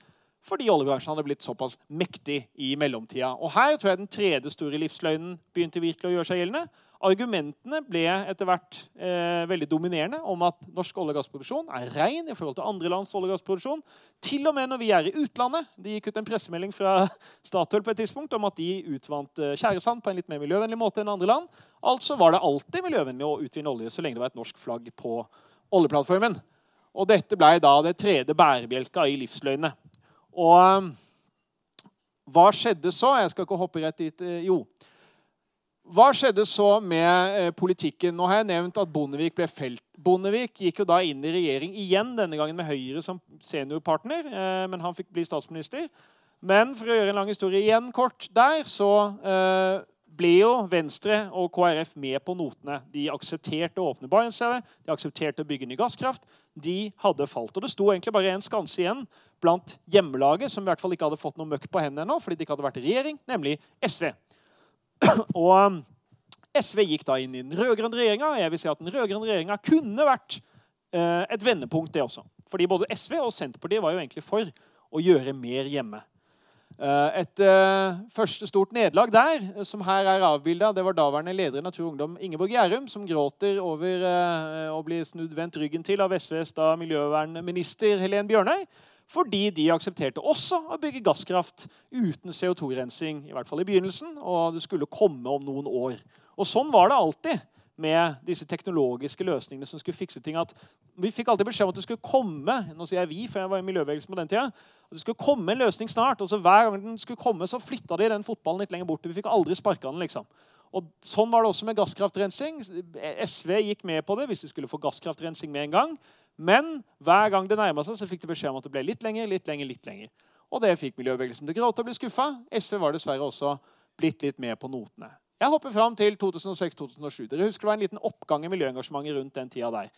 Fordi oljebransjen hadde blitt såpass mektig i mellomtida. Og her tror jeg den tredje store livsløgnen begynte virkelig å gjøre seg gjeldende. Argumentene ble etter hvert eh, veldig dominerende om at norsk olje- og gassproduksjon er ren i forhold til andre lands olje- og gassproduksjon. Til og med når vi er i utlandet. De gikk ut en pressemelding fra Statoil på et tidspunkt om at de utvant eh, tjæresand på en litt mer miljøvennlig måte enn andre land. Altså var det alltid miljøvennlig å utvinne olje så lenge det var et norsk flagg på oljeplattformen. Og dette ble da det tredje bærebjelka i livsløgnene. Og eh, hva skjedde så? Jeg skal ikke hoppe rett dit. Jo. Hva skjedde så med eh, politikken? Nå har jeg nevnt at Bondevik ble felt. Bondevik gikk jo da inn i regjering igjen, denne gangen med Høyre som seniorpartner. Eh, men han fikk bli statsminister. Men for å gjøre en lang historie igjen kort der, så eh, ble jo Venstre og KrF med på notene. De aksepterte å åpne Barentshavet, de aksepterte å bygge ny gasskraft. De hadde falt. Og det sto egentlig bare en skanse igjen blant hjemmelaget, som i hvert fall ikke hadde fått noe møkk på hendene ennå, fordi de ikke hadde vært regjering, nemlig SV. Og um, SV gikk da inn i den rød-grønne regjeringa. Jeg vil si at den rød-grønne regjeringa kunne vært eh, et vendepunkt, det også. Fordi både SV og Senterpartiet var jo egentlig for å gjøre mer hjemme. Eh, et første stort nederlag der, som her er avbilda, det var daværende leder i Natur og Ungdom Ingeborg Gjærum, som gråter over å bli snudd vendt ryggen til av SVs da miljøvernminister Helen Bjørnøy. Fordi de aksepterte også å bygge gasskraft uten CO2-rensing. i hvert fall i begynnelsen, Og det skulle komme om noen år. Og Sånn var det alltid med disse teknologiske løsningene som skulle fikse ting. at Vi fikk alltid beskjed om at det skulle komme nå sier jeg vi, for jeg var i miljøbevegelsen på den tida, at det skulle komme en løsning snart. og så Hver gang den skulle komme, så flytta de den fotballen litt lenger bort. Vi fikk aldri sparka den. liksom. Og Sånn var det også med gasskraftrensing. SV gikk med på det hvis de skulle få gasskraftrensing med en gang. Men hver gang det nærma seg, så fikk de beskjed om at det ble litt lenger, litt lenger, litt lenger. Og det fikk miljøbevegelsen til å gråte og bli skuffa. SV var dessverre også blitt litt med på notene. Jeg hopper fram til 2006-2007. Dere husker Det var en liten oppgang i miljøengasjementet rundt den tida der.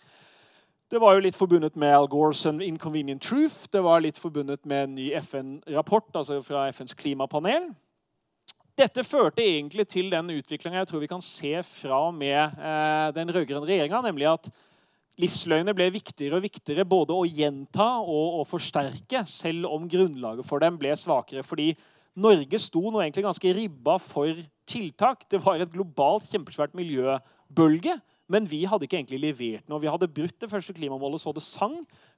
Det var jo litt forbundet med Al Gores Inconvenient Truth. Det var litt forbundet med en ny FN-rapport altså fra FNs klimapanel. Dette førte egentlig til den utviklinga jeg tror vi kan se fra med eh, den rød-grønne regjeringa, nemlig at Livsløgnene ble viktigere og viktigere både å gjenta og å forsterke, selv om grunnlaget for dem ble svakere. Fordi Norge sto nå egentlig ganske ribba for tiltak. Det var et globalt kjempesvært miljøbølge. Men vi hadde ikke egentlig levert noe. Vi hadde brutt det første klimamålet så det sang.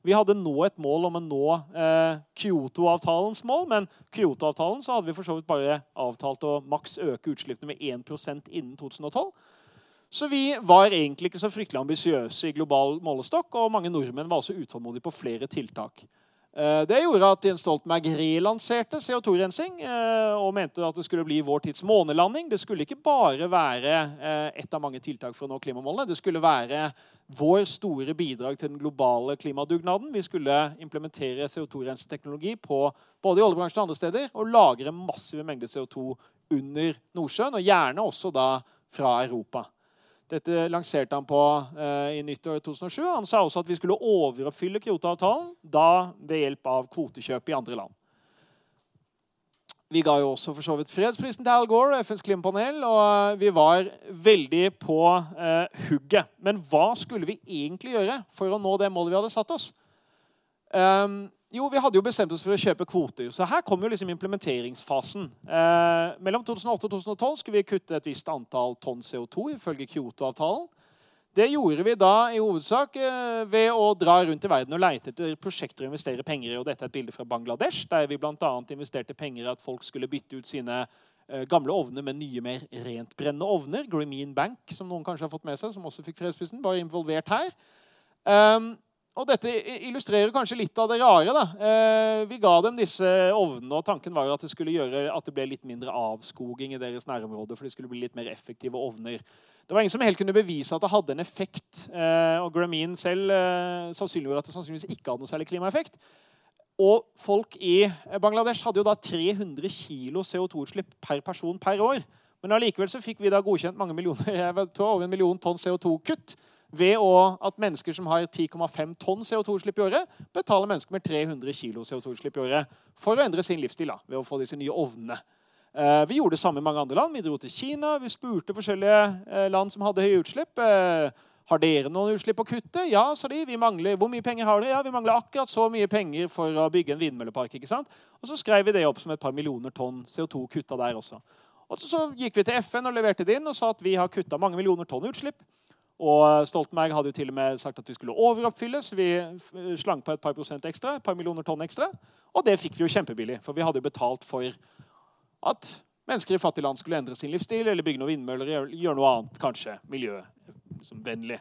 Vi hadde nå et mål om å nå eh, Kyoto-avtalens mål, men Kyoto-avtalen så hadde vi for så vidt bare avtalt å maks øke utslippene med 1% innen 2012. Så vi var egentlig ikke så fryktelig ambisiøse i global målestokk, og mange nordmenn var også utålmodige på flere tiltak. Eh, det gjorde at Jens Stoltenberg relanserte CO2-rensing eh, og mente at det skulle bli vår tids månelanding. Det skulle ikke bare være eh, ett av mange tiltak for å nå klimamålene. Det skulle være vår store bidrag til den globale klimadugnaden. Vi skulle implementere CO2-renseteknologi på både i oljebransjen og andre steder og lagre massive mengder CO2 under Nordsjøen, og gjerne også da fra Europa. Dette lanserte han på eh, i nyttår 2007. Han sa også at vi skulle overoppfylle Kyoto-avtalen, ved hjelp av kvotekjøp i andre land. Vi ga jo også for så vidt fredsprisen til Al Gore, FNs klimapanel, og vi var veldig på eh, hugget. Men hva skulle vi egentlig gjøre for å nå det målet vi hadde satt oss? Um, jo, vi hadde jo bestemt oss for å kjøpe kvoter. Så her kom jo liksom implementeringsfasen. Eh, mellom 2008 og 2012 skulle vi kutte et visst antall tonn CO2 ifølge Kyoto-avtalen. Det gjorde vi da i hovedsak eh, ved å dra rundt i verden og leite etter prosjekter og investere penger i. Og dette er et bilde fra Bangladesh, der vi bl.a. investerte penger i at folk skulle bytte ut sine eh, gamle ovner med nye, mer rentbrennende ovner. Grameen Bank, som noen kanskje har fått med seg, som også fikk fredsprisen, var involvert her. Um, og dette illustrerer kanskje litt av det rare. da. Eh, vi ga dem disse ovnene, og tanken var at det skulle gjøre at det ble litt mindre avskoging i deres nærområde. for det skulle bli litt mer effektive ovner. Det var ingen som helt kunne bevise at det hadde en effekt. Eh, og Grameen selv eh, sannsynliggjorde at det sannsynligvis ikke hadde noe særlig klimaeffekt. Og folk i Bangladesh hadde jo da 300 kg CO2-utslipp per person per år. Men allikevel fikk vi da godkjent mange millioner, jeg tror over en million tonn CO2-kutt ved at mennesker som har 10,5 tonn CO2-utslipp i året, betaler mennesker med 300 kg CO2-utslipp i året for å endre sin livsstil da, ved å få disse nye ovnene. Eh, vi gjorde det samme i mange andre land. Vi dro til Kina. Vi spurte forskjellige eh, land som hadde høye utslipp. Eh, har dere noen utslipp å kutte? Ja, sa de. Vi mangler, Hvor mye penger har dere? Ja, vi mangler akkurat så mye penger for å bygge en vindmøllepark. ikke sant? Og så skrev vi det opp som et par millioner tonn CO2 kutta der også. Og så, så gikk vi til FN og leverte det inn og sa at vi har kutta mange millioner tonn utslipp. Og Stoltenberg hadde jo til og med sagt at vi skulle overoppfylle, så vi slang på et par prosent ekstra. et par millioner tonn ekstra. Og det fikk vi jo kjempebillig, for vi hadde jo betalt for at mennesker i fattige land skulle endre sin livsstil eller bygge noen vindmøller, gjøre noe annet, kanskje miljøvennlig.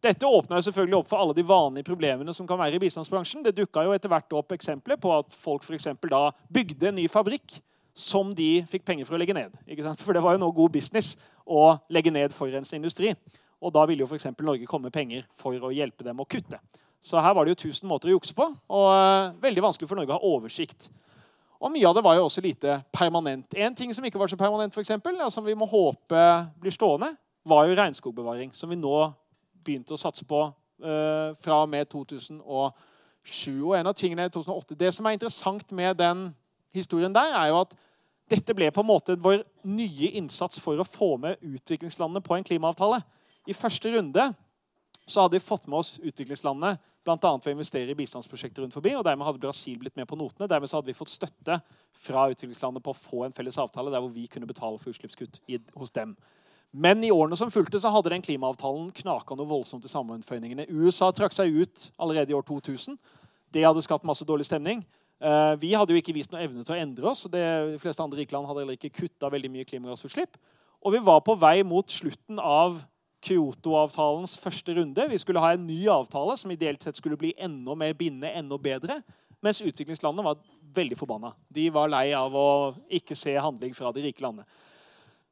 Dette åpna jo selvfølgelig opp for alle de vanlige problemene som kan være i bistandsbransjen. Det dukka jo etter hvert opp eksempler på at folk for da bygde en ny fabrikk som de fikk penger for å legge ned. For det var jo nå god business å legge ned forurensende industri. Og da ville jo f.eks. Norge komme penger for å hjelpe dem å kutte. Så her var det jo 1000 måter å jukse på, og uh, veldig vanskelig for Norge å ha oversikt. Og mye av det var jo også lite permanent. En ting som ikke var så permanent, for eksempel, ja, som vi må håpe blir stående, var jo regnskogbevaring, som vi nå begynte å satse på eh, fra og med 2007. Og en av tingene i 2008. Det som er interessant med den historien der, er jo at dette ble på en måte vår nye innsats for å få med utviklingslandene på en klimaavtale. I første runde så hadde vi fått med oss utviklingslandene bl.a. ved å investere i bistandsprosjekter rundt forbi. og Dermed hadde Brasil blitt med på notene. Dermed så hadde vi fått støtte fra utviklingslandet på å få en felles avtale der hvor vi kunne betale for utslippskutt i, hos dem. Men i årene som fulgte, så hadde den klimaavtalen knaka noe voldsomt i sammenføyningene. USA trakk seg ut allerede i år 2000. Det hadde skapt masse dårlig stemning. Eh, vi hadde jo ikke vist noe evne til å endre oss. og De fleste andre rike land hadde heller ikke kutta veldig mye klimagassutslipp. Og vi var på vei mot slutten av Kyoto-avtalens første runde. Vi skulle ha en ny avtale som ideelt sett skulle bli enda mer bindende, enda bedre. Mens utviklingslandene var veldig forbanna. De var lei av å ikke se handling fra de rike landene.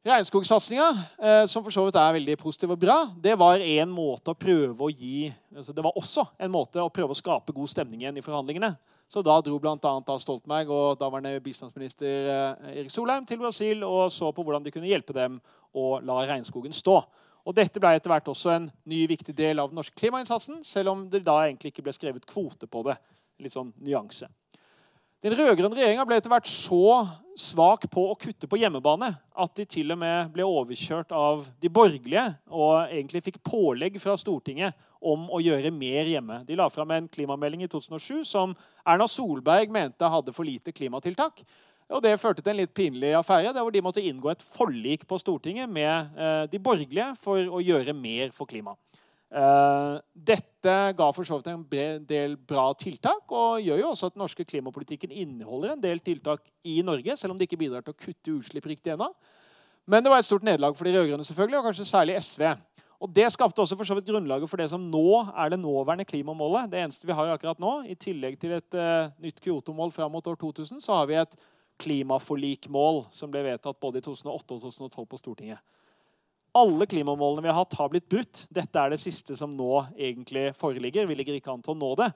Regnskogsatsinga, eh, som for så vidt er veldig positiv og bra, det var en måte å prøve å gi altså Det var også en måte å prøve å skape god stemning igjen i forhandlingene. Så da dro bl.a. Stoltenberg og daværende bistandsminister eh, Erik Solheim til Brasil og så på hvordan de kunne hjelpe dem å la regnskogen stå. Og Dette ble etter hvert også en ny viktig del av den norske klimainnsatsen, selv om det da egentlig ikke ble skrevet kvote på det. Litt sånn nyanse. Den rød-grønne regjeringa ble etter hvert så svak på å kutte på hjemmebane at de til og med ble overkjørt av de borgerlige og egentlig fikk pålegg fra Stortinget om å gjøre mer hjemme. De la fram en klimamelding i 2007 som Erna Solberg mente hadde for lite klimatiltak. Og Det førte til en litt pinlig affære der hvor de måtte inngå et forlik på Stortinget med eh, de borgerlige for å gjøre mer for klima. Eh, dette ga for så vidt en del bra tiltak, og gjør jo også at den norske klimapolitikken inneholder en del tiltak i Norge, selv om det ikke bidrar til å kutte utslipp riktig ennå. Men det var et stort nederlag for de rød-grønne, selvfølgelig, og kanskje særlig SV. Og Det skapte også for så vidt grunnlaget for det som nå er det nåværende klimamålet. Det eneste vi har akkurat nå. I tillegg til et uh, nytt Kyoto-mål fram mot år 2000, så har vi et klimaforlikmål som ble vedtatt både i 2008 og 2012 på Stortinget. Alle klimamålene vi har hatt, har blitt brutt. Dette er det siste som nå egentlig foreligger. Vi ligger ikke an til å nå det.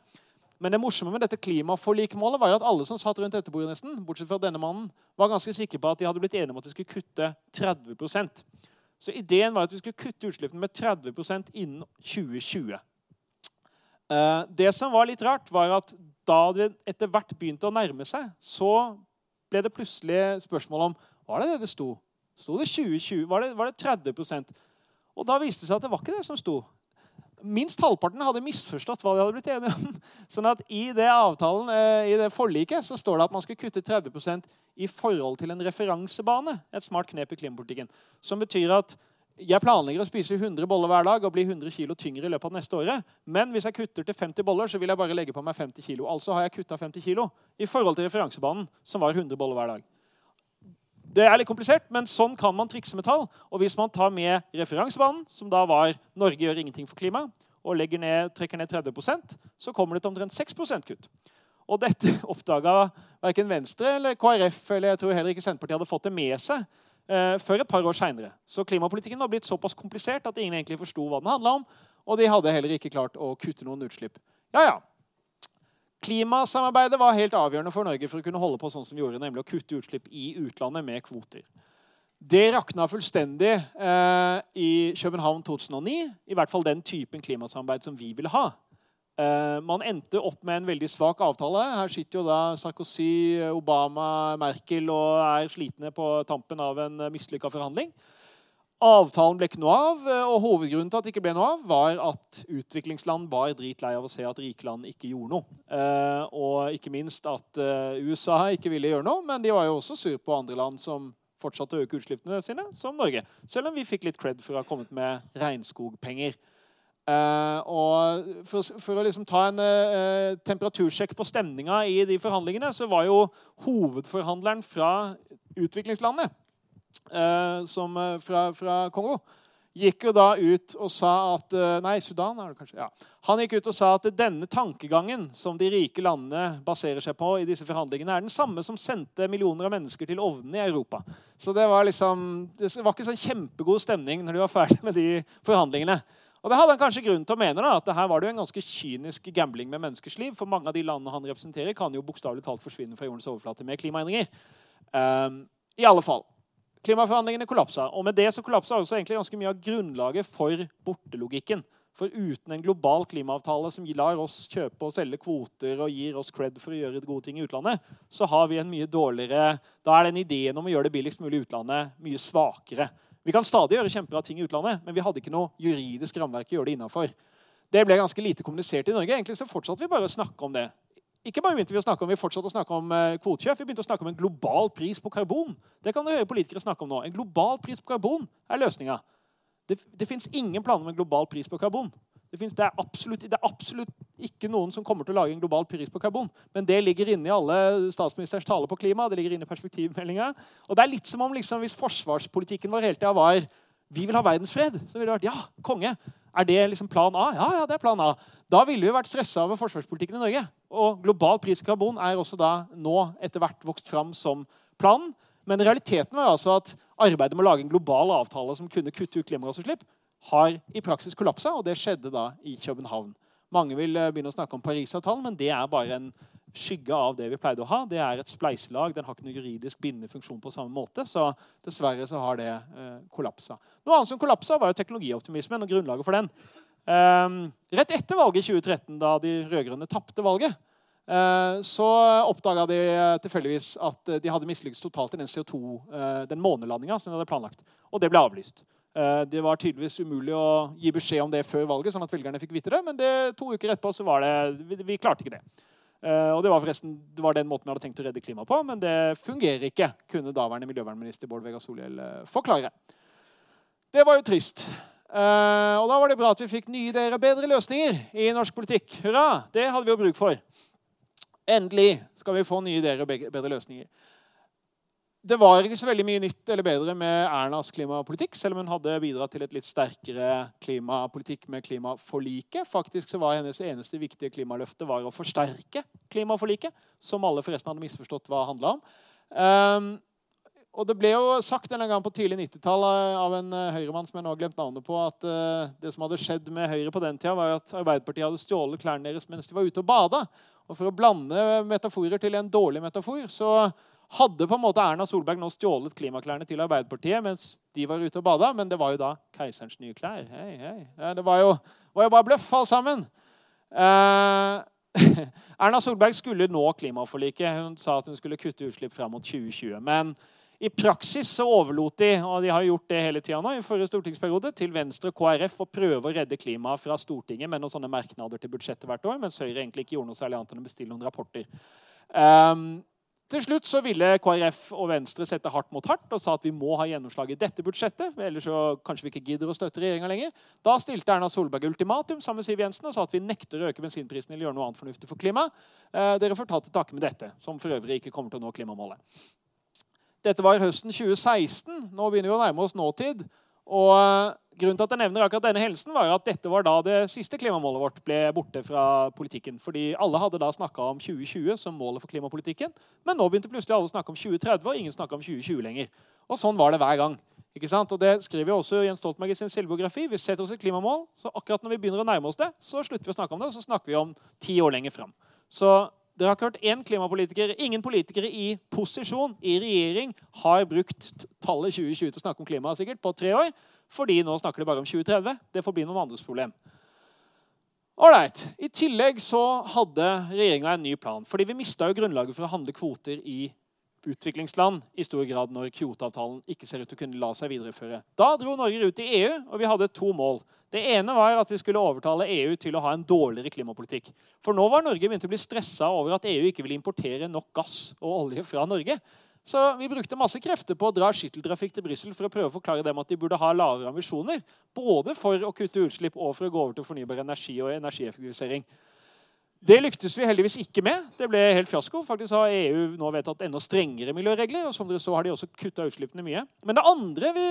Men det morsomme med dette klimaforlikmålet var at alle som satt rundt dette bordet, nesten, bortsett fra denne mannen, var ganske sikre på at de hadde blitt enige om at de skulle kutte 30% Så ideen var at vi skulle kutte utslippene med 30% innen 2020. Eh, det som var litt rart, var at da det etter hvert begynte å nærme seg, så ble det plutselig spørsmål om var det det det sto. Sto det 2020? Var det, var det 30% Og da viste det seg at det var ikke det som sto. Minst halvparten hadde misforstått hva de hadde blitt enige om. Sånn at I det avtalen, eh, i det forliket så står det at man skal kutte 30% i forhold til en referansebane. Et smart knep i klimapolitikken. Som betyr at jeg planlegger å spise 100 boller hver dag og bli 100 kg tyngre i løpet av neste året. Men hvis jeg kutter til 50 boller, så vil jeg bare legge på meg 50 kg. Altså har jeg kutta 50 kg i forhold til referansebanen, som var 100 boller hver dag. Det er litt komplisert, men sånn kan man trikse med tall. Og hvis man tar med referansebanen, som da var 'Norge gjør ingenting for klima', og ned, trekker ned 30% så kommer det til omtrent 6% kutt. Og dette oppdaga verken Venstre eller KrF eller jeg tror heller ikke Senterpartiet hadde fått det med seg før et par år seinere. Så klimapolitikken var blitt såpass komplisert at ingen egentlig forsto hva den handla om. Og de hadde heller ikke klart å kutte noen utslipp. Ja, ja. Klimasamarbeidet var helt avgjørende for Norge for å kunne holde på sånn som vi gjorde, nemlig å kutte utslipp i utlandet med kvoter. Det rakna fullstendig eh, i København 2009. I hvert fall den typen klimasamarbeid som vi ville ha. Eh, man endte opp med en veldig svak avtale. Her sitter jo da Sarkozy, Obama, Merkel og er slitne på tampen av en mislykka forhandling. Avtalen ble ikke noe av, eh, og hovedgrunnen til at det ikke ble noe av, var at utviklingsland var dritlei av å se at rike land ikke gjorde noe. Eh, og ikke minst at USA ikke ville gjøre noe, men de var jo også sur på andre land som fortsatte å øke utslippene sine, som Norge. Selv om vi fikk litt cred for å ha kommet med regnskogpenger. Og for, for å liksom ta en temperatursjekk på stemninga i de forhandlingene, så var jo hovedforhandleren fra utviklingslandet uh, som, fra, fra, Kongo, gikk jo da ut og sa at Nei, Sudan er det kanskje. ja. Han gikk ut og sa at denne tankegangen som de rike landene baserer seg på, i disse forhandlingene, er den samme som sendte millioner av mennesker til ovnene i Europa. Så det var liksom, det var ikke sånn kjempegod stemning når de var ferdig med de forhandlingene. Og det hadde han kanskje grunn til å mene da, at her var det jo en ganske kynisk gambling med menneskers liv. For mange av de landene han representerer, kan jo bokstavelig talt forsvinne fra jordens overflate med klimaendringer. Um, I alle fall. Klimaforhandlingene kollapsa. Og med det så kollapsa også egentlig ganske mye av grunnlaget for bortelogikken. For uten en global klimaavtale som lar oss kjøpe og selge kvoter og gir oss cred for å gjøre gode ting i utlandet, så har vi en mye dårligere Da er den ideen om å gjøre det billigst mulig i utlandet mye svakere. Vi kan stadig gjøre kjempebra ting i utlandet, men vi hadde ikke noe juridisk rammeverk å gjøre det innafor. Det ble ganske lite kommunisert i Norge. Egentlig så fortsatte vi bare å snakke om det. Ikke bare begynte Vi å snakke om, vi fortsatte å snakke om eh, kvotekjøp, vi begynte å snakke om en global pris på karbon. Det kan du høre politikere snakke om nå. En global pris på karbon er løsninga. Det, det fins ingen planer om en global pris på karbon. Det, finnes, det, er absolutt, det, er absolutt, ikke noen som kommer til å lage en global pris på karbon. Men det ligger inne i alle statsministerens taler på klima. det ligger inne i perspektivmeldinga. Og det er litt som om liksom, hvis forsvarspolitikken vår hele tida var vi vil ha verdensfred, så ville det vært ja, konge. Er det liksom plan A? Ja, ja, det er plan A. Da ville vi vært stressa over forsvarspolitikken i Norge. Og global pris på karbon er også da nå etter hvert vokst fram som planen. Men realiteten var altså at arbeidet med å lage en global avtale som kunne kutte ut klimagassutslipp, har i praksis kollapsa, og det skjedde da i København. Mange vil eh, begynne å snakke om Parisavtalen, men det er bare en skygge av det vi pleide å ha. Det er et spleiselag. Den har ikke noen juridisk bindende funksjon på samme måte. Så dessverre så har det eh, kollapsa. Noe annet som kollapsa, var jo teknologioptimismen og grunnlaget for den. Um, rett etter valget i 2013, da de rød-grønne tapte valget, uh, så oppdaga de tilfeldigvis at de hadde mislykkes totalt i den CO2, uh, den månelandinga som de hadde planlagt. Og det ble avlyst. Uh, det var tydeligvis umulig å gi beskjed om det før valget, sånn at velgerne fikk vite det, men det, to uker etterpå så var det, vi, vi klarte ikke det. Uh, og Det var forresten det var den måten vi hadde tenkt å redde klimaet på, men det fungerer ikke, kunne daværende miljøvernminister Bård Vegar Solhjell uh, forklare. Det var jo trist. Og da var det bra at vi fikk nye ideer og bedre løsninger i norsk politikk. Hurra! Det hadde vi jo bruk for. Endelig skal vi få nye ideer og bedre løsninger. Det var ikke så veldig mye nytt eller bedre med Ernas klimapolitikk, selv om hun hadde bidratt til et litt sterkere klimapolitikk med klimaforliket. Faktisk så var Hennes eneste viktige klimaløfte var å forsterke klimaforliket, som alle forresten hadde misforstått hva det handla om. Um, og Det ble jo sagt en gang på tidlig 90-tall av en uh, høyremann som jeg nå har glemt navnet på, at uh, det som hadde skjedd med Høyre på den tida, var at Arbeiderpartiet hadde stjålet klærne deres mens de var ute og bada. Og For å blande metaforer til en dårlig metafor så hadde på en måte Erna Solberg nå stjålet klimaklærne til Arbeiderpartiet mens de var ute og bada, men det var jo da keiserens nye klær. Hei, hei. Det var jo, var jo bare bløff, alle sammen. Eh, Erna Solberg skulle nå klimaforliket. Hun sa at hun skulle kutte utslipp fram mot 2020. Men i praksis så overlot de og de har gjort det hele tiden nå, i forrige stortingsperiode, til Venstre og KrF å prøve å redde klimaet fra Stortinget med noen sånne merknader til budsjettet hvert år, mens Høyre egentlig ikke gjorde noe særlig annet enn å bestille noen rapporter. Um, til slutt så ville KrF og Venstre sette hardt mot hardt og sa at vi må ha gjennomslag i dette budsjettet. ellers så kanskje vi ikke gidder å støtte regjeringa lenger. Da stilte Erna Solberg ultimatum sammen med Siv Jensen og sa at vi nekter å øke bensinprisen eller gjøre noe annet fornuftig for klimaet. Eh, dere får ta til takke med dette, som for øvrig ikke kommer til å nå klimamålet. Dette var høsten 2016. Nå begynner vi å nærme oss nåtid. Og grunnen til at jeg nevner akkurat denne hendelsen, var at dette var da det siste klimamålet vårt ble borte fra politikken. Fordi alle hadde da snakka om 2020 som målet for klimapolitikken. Men nå begynte plutselig alle å snakke om 2030, og ingen snakka om 2020 lenger. Og sånn var det hver gang. Ikke sant? Og Det skriver jo også Jens Stoltenberg i sin selvbiografi. Vi setter oss et klimamål, så akkurat når vi begynner å nærme oss det, så slutter vi å snakke om det, og så snakker vi om ti år lenger fram. Så dere har ikke hørt én klimapolitiker, ingen politikere i posisjon, i regjering, har brukt tallet 2020 til å snakke om klima sikkert på tre år. Fordi nå snakker de bare om 2030. Det får bli noen andres problem. Alright. I tillegg så hadde regjeringa en ny plan. Fordi vi mista grunnlaget for å handle kvoter i utviklingsland i stor grad når Kyoto-avtalen ikke ser ut til å kunne la seg videreføre. Da dro Norge ut i EU, og vi hadde to mål. Det ene var at vi skulle overtale EU til å ha en dårligere klimapolitikk. For nå var Norge begynt å bli stressa over at EU ikke ville importere nok gass og olje fra Norge. Så vi brukte masse krefter på å dra skytteltrafikk til Brussel for å prøve å forklare dem at de burde ha lavere ambisjoner. Både for å kutte utslipp og for å gå over til fornybar energi og energieffektivisering. Det lyktes vi heldigvis ikke med. Det ble helt fiasko. Faktisk har EU nå vedtatt enda strengere miljøregler. og som dere så har de også kutta utslippene mye. Men det andre vi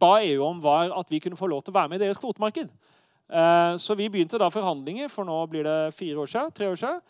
ba EU om, var at vi kunne få lov til å være med i deres kvotemarked. Eh, så vi begynte da forhandlinger for nå blir det fire år siden, tre år siden,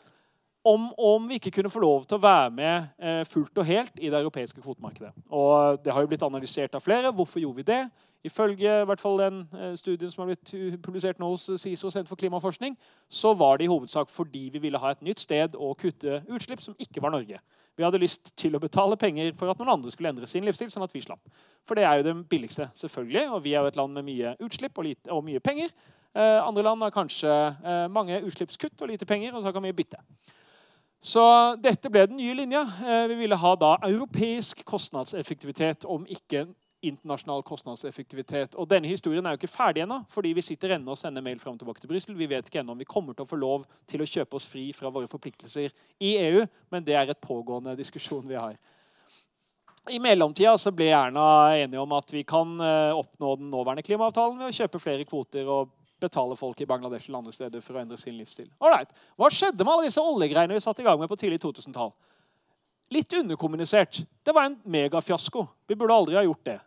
om, om, vi ikke kunne få lov til å være med eh, fullt og helt i det europeiske kvotemarkedet. Og Det har jo blitt analysert av flere. Hvorfor gjorde vi det? Ifølge i hvert fall den eh, studien som har blitt publisert nå hos CISO Senter for klimaforskning, så var det i hovedsak fordi vi ville ha et nytt sted å kutte utslipp som ikke var Norge. Vi hadde lyst til å betale penger for at noen andre skulle endre sin livsstil. sånn at vi slapp. For det er jo det billigste, selvfølgelig. Og vi er jo et land med mye utslipp og, lite, og mye penger. Eh, andre land har kanskje eh, mange utslippskutt og lite penger, og så kan vi bytte. Så dette ble den nye linja. Eh, vi ville ha da europeisk kostnadseffektivitet, om ikke internasjonal kostnadseffektivitet. Og Denne historien er jo ikke ferdig ennå, fordi vi sitter ennå og sender mail fram og tilbake til Brussel. Vi vet ikke ennå om vi kommer til å få lov til å kjøpe oss fri fra våre forpliktelser i EU, men det er et pågående diskusjon vi har. I mellomtida så ble Erna enige om at vi kan eh, oppnå den nåværende klimaavtalen ved å kjøpe flere kvoter og betale folk i Bangladesh eller andre steder for å endre sin livsstil. Alright. Hva skjedde med alle disse oljegreiene vi satte i gang med på tidlig 2000-tall? Litt underkommunisert. Det var en megafiasko. Vi burde aldri ha gjort det.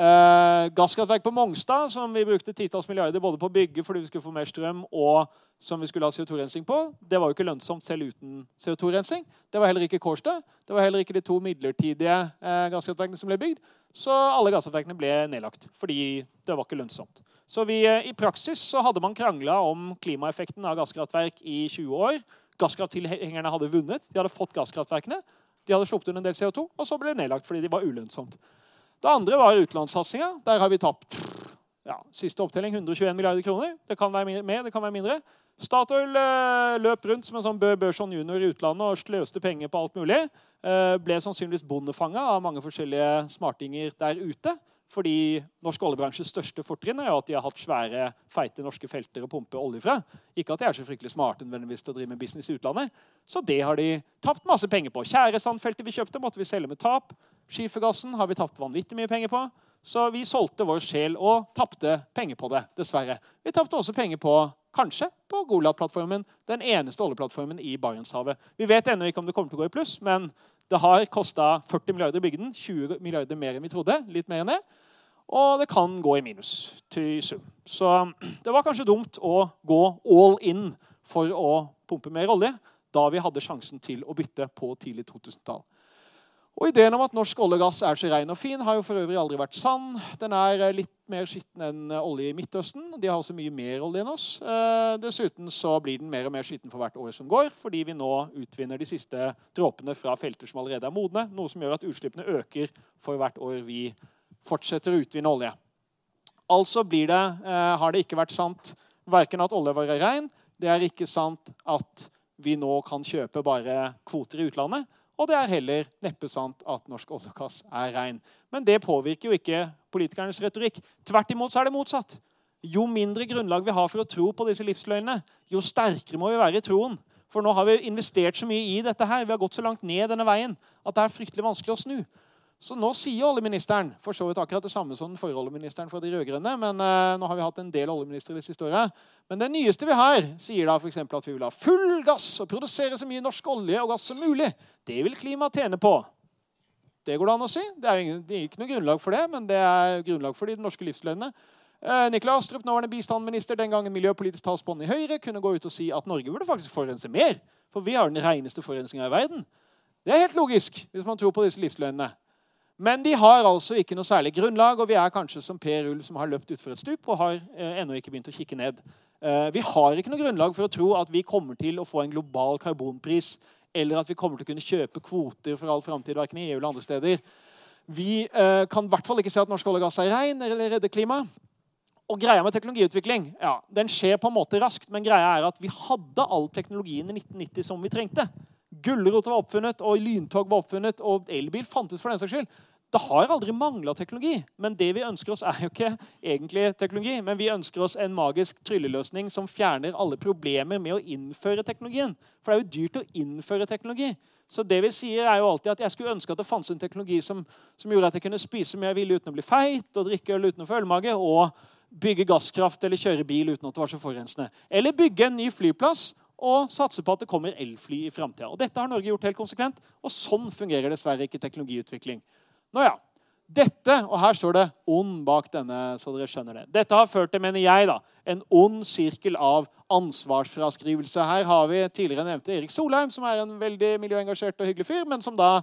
Eh, gasskraftverk på Mongstad, som vi brukte titalls milliarder både på å bygge fordi vi skulle få mer strøm, og som vi skulle ha CO2-rensing på, det var jo ikke lønnsomt selv uten CO2-rensing. Det var heller ikke Kårstø. Det var heller ikke de to midlertidige eh, gasskraftverkene som ble bygd. Så alle gasskraftverkene ble nedlagt fordi det var ikke lønnsomt. Så vi, eh, I praksis så hadde man krangla om klimaeffekten av gasskraftverk i 20 år. Gasskrafttilhengerne hadde vunnet. De hadde fått gasskraftverkene. De hadde sluppet ut en del CO2, og så ble det nedlagt fordi de var ulønnsomt. Det andre var utenlandssatsinga. Der har vi tapt ja, siste opptelling 121 milliarder kroner. Det kan være mer, det kan være mindre. Statoil eh, løp rundt som en sånn Børson junior i utlandet og sløste penger på alt mulig. Eh, ble sannsynligvis bondefanga av mange forskjellige smartinger der ute. Fordi norsk oljebransjes største fortrinn er at de har hatt svære, feite norske felter å pumpe olje fra. Ikke at de er så fryktelig smarte nødvendigvis til å drive med business i utlandet. Så det har de tapt masse penger på. Tjæresandfeltet vi kjøpte, måtte vi selge med tap. Skifergassen har vi tapt vanvittig mye penger på. Så vi solgte vår sjel og tapte penger på det, dessverre. Vi tapte også penger på kanskje på Golat-plattformen, den eneste oljeplattformen i Barentshavet. Vi vet ennå ikke om det kommer til å gå i pluss, men det har kosta 40 milliarder å bygge den. 20 milliarder mer enn vi trodde. litt mer enn det. Og det kan gå i minus til sum. Så det var kanskje dumt å gå all in for å pumpe mer olje da vi hadde sjansen til å bytte på tidlig 2000-tall. Og Ideen om at norsk olje og gass er så ren og fin, har jo for øvrig aldri vært sann. Den er eh, litt mer skitten enn eh, olje i Midtøsten. De har også mye mer olje enn oss. Eh, dessuten så blir den mer og mer skitten for hvert år som går, fordi vi nå utvinner de siste dråpene fra felter som allerede er modne, noe som gjør at utslippene øker for hvert år vi fortsetter å utvinne olje. Altså det, har det ikke vært sant verken at olje var rein, det er ikke sant at vi nå kan kjøpe bare kvoter i utlandet. Og det er heller neppe sant at norsk olje er rein. Men det påvirker jo ikke politikernes retorikk. Tvert imot så er det motsatt. Jo mindre grunnlag vi har for å tro på disse livsløgnene, jo sterkere må vi være i troen. For nå har vi investert så mye i dette her, vi har gått så langt ned denne veien at det er fryktelig vanskelig å snu. Så nå sier oljeministeren for så vidt akkurat det samme som den forrige oljeministeren fra de rød-grønne. Men uh, nå har vi hatt en del oljeministre det siste året. Men det nyeste vi har, sier da f.eks. at vi vil ha full gass og produsere så mye norsk olje og gass som mulig. Det vil klimaet tjene på. Det går det an å si. Det er, ingen, det er ikke noe grunnlag for det, men det er grunnlag for de norske livsløgnene. Eh, Nikolai Astrup, nåværende bistandsminister, den gangen miljøpolitisk talsmann i Høyre, kunne gå ut og si at Norge burde faktisk forurense mer. For vi har den reneste forurensninga i verden. Det er helt logisk hvis man tror på disse livsløgnene. Men de har altså ikke noe særlig grunnlag, og vi er kanskje som Per Ulv som har løpt utfor et stup og har eh, ennå ikke begynt å kikke ned. Eh, vi har ikke noe grunnlag for å tro at vi kommer til å få en global karbonpris, eller at vi kommer til å kunne kjøpe kvoter for all framtid, verken i EU eller andre steder. Vi eh, kan i hvert fall ikke se at norsk olje og gass er rein eller redder klimaet. Og greia med teknologiutvikling ja, den skjer på en måte raskt, men greia er at vi hadde all teknologien i 1990 som vi trengte. Gulrot var oppfunnet, og lyntog var oppfunnet, og elbil fantes for den saks skyld. Det har aldri mangla teknologi. Men det vi ønsker oss, er jo ikke egentlig teknologi. Men vi ønsker oss en magisk trylleløsning som fjerner alle problemer med å innføre teknologien. For det er jo dyrt å innføre teknologi. Så det vi sier er jo alltid at jeg skulle ønske at det fantes en teknologi som, som, gjorde at jeg kunne spise mer ville uten å bli feit, og drikke øl uten å få ølmage, og bygge gasskraft eller kjøre bil uten at det var så forurensende. Eller bygge en ny flyplass og satse på at det kommer elfly i framtida. Dette har Norge gjort helt konsekvent, og sånn fungerer dessverre ikke teknologiutvikling. Nå ja, dette, og her står det 'ond' bak denne, så dere skjønner det. Dette har ført til, mener jeg, da, en ond sirkel av ansvarsfraskrivelse. Her har vi tidligere nevnte Erik Solheim, som er en veldig miljøengasjert og hyggelig fyr, men som da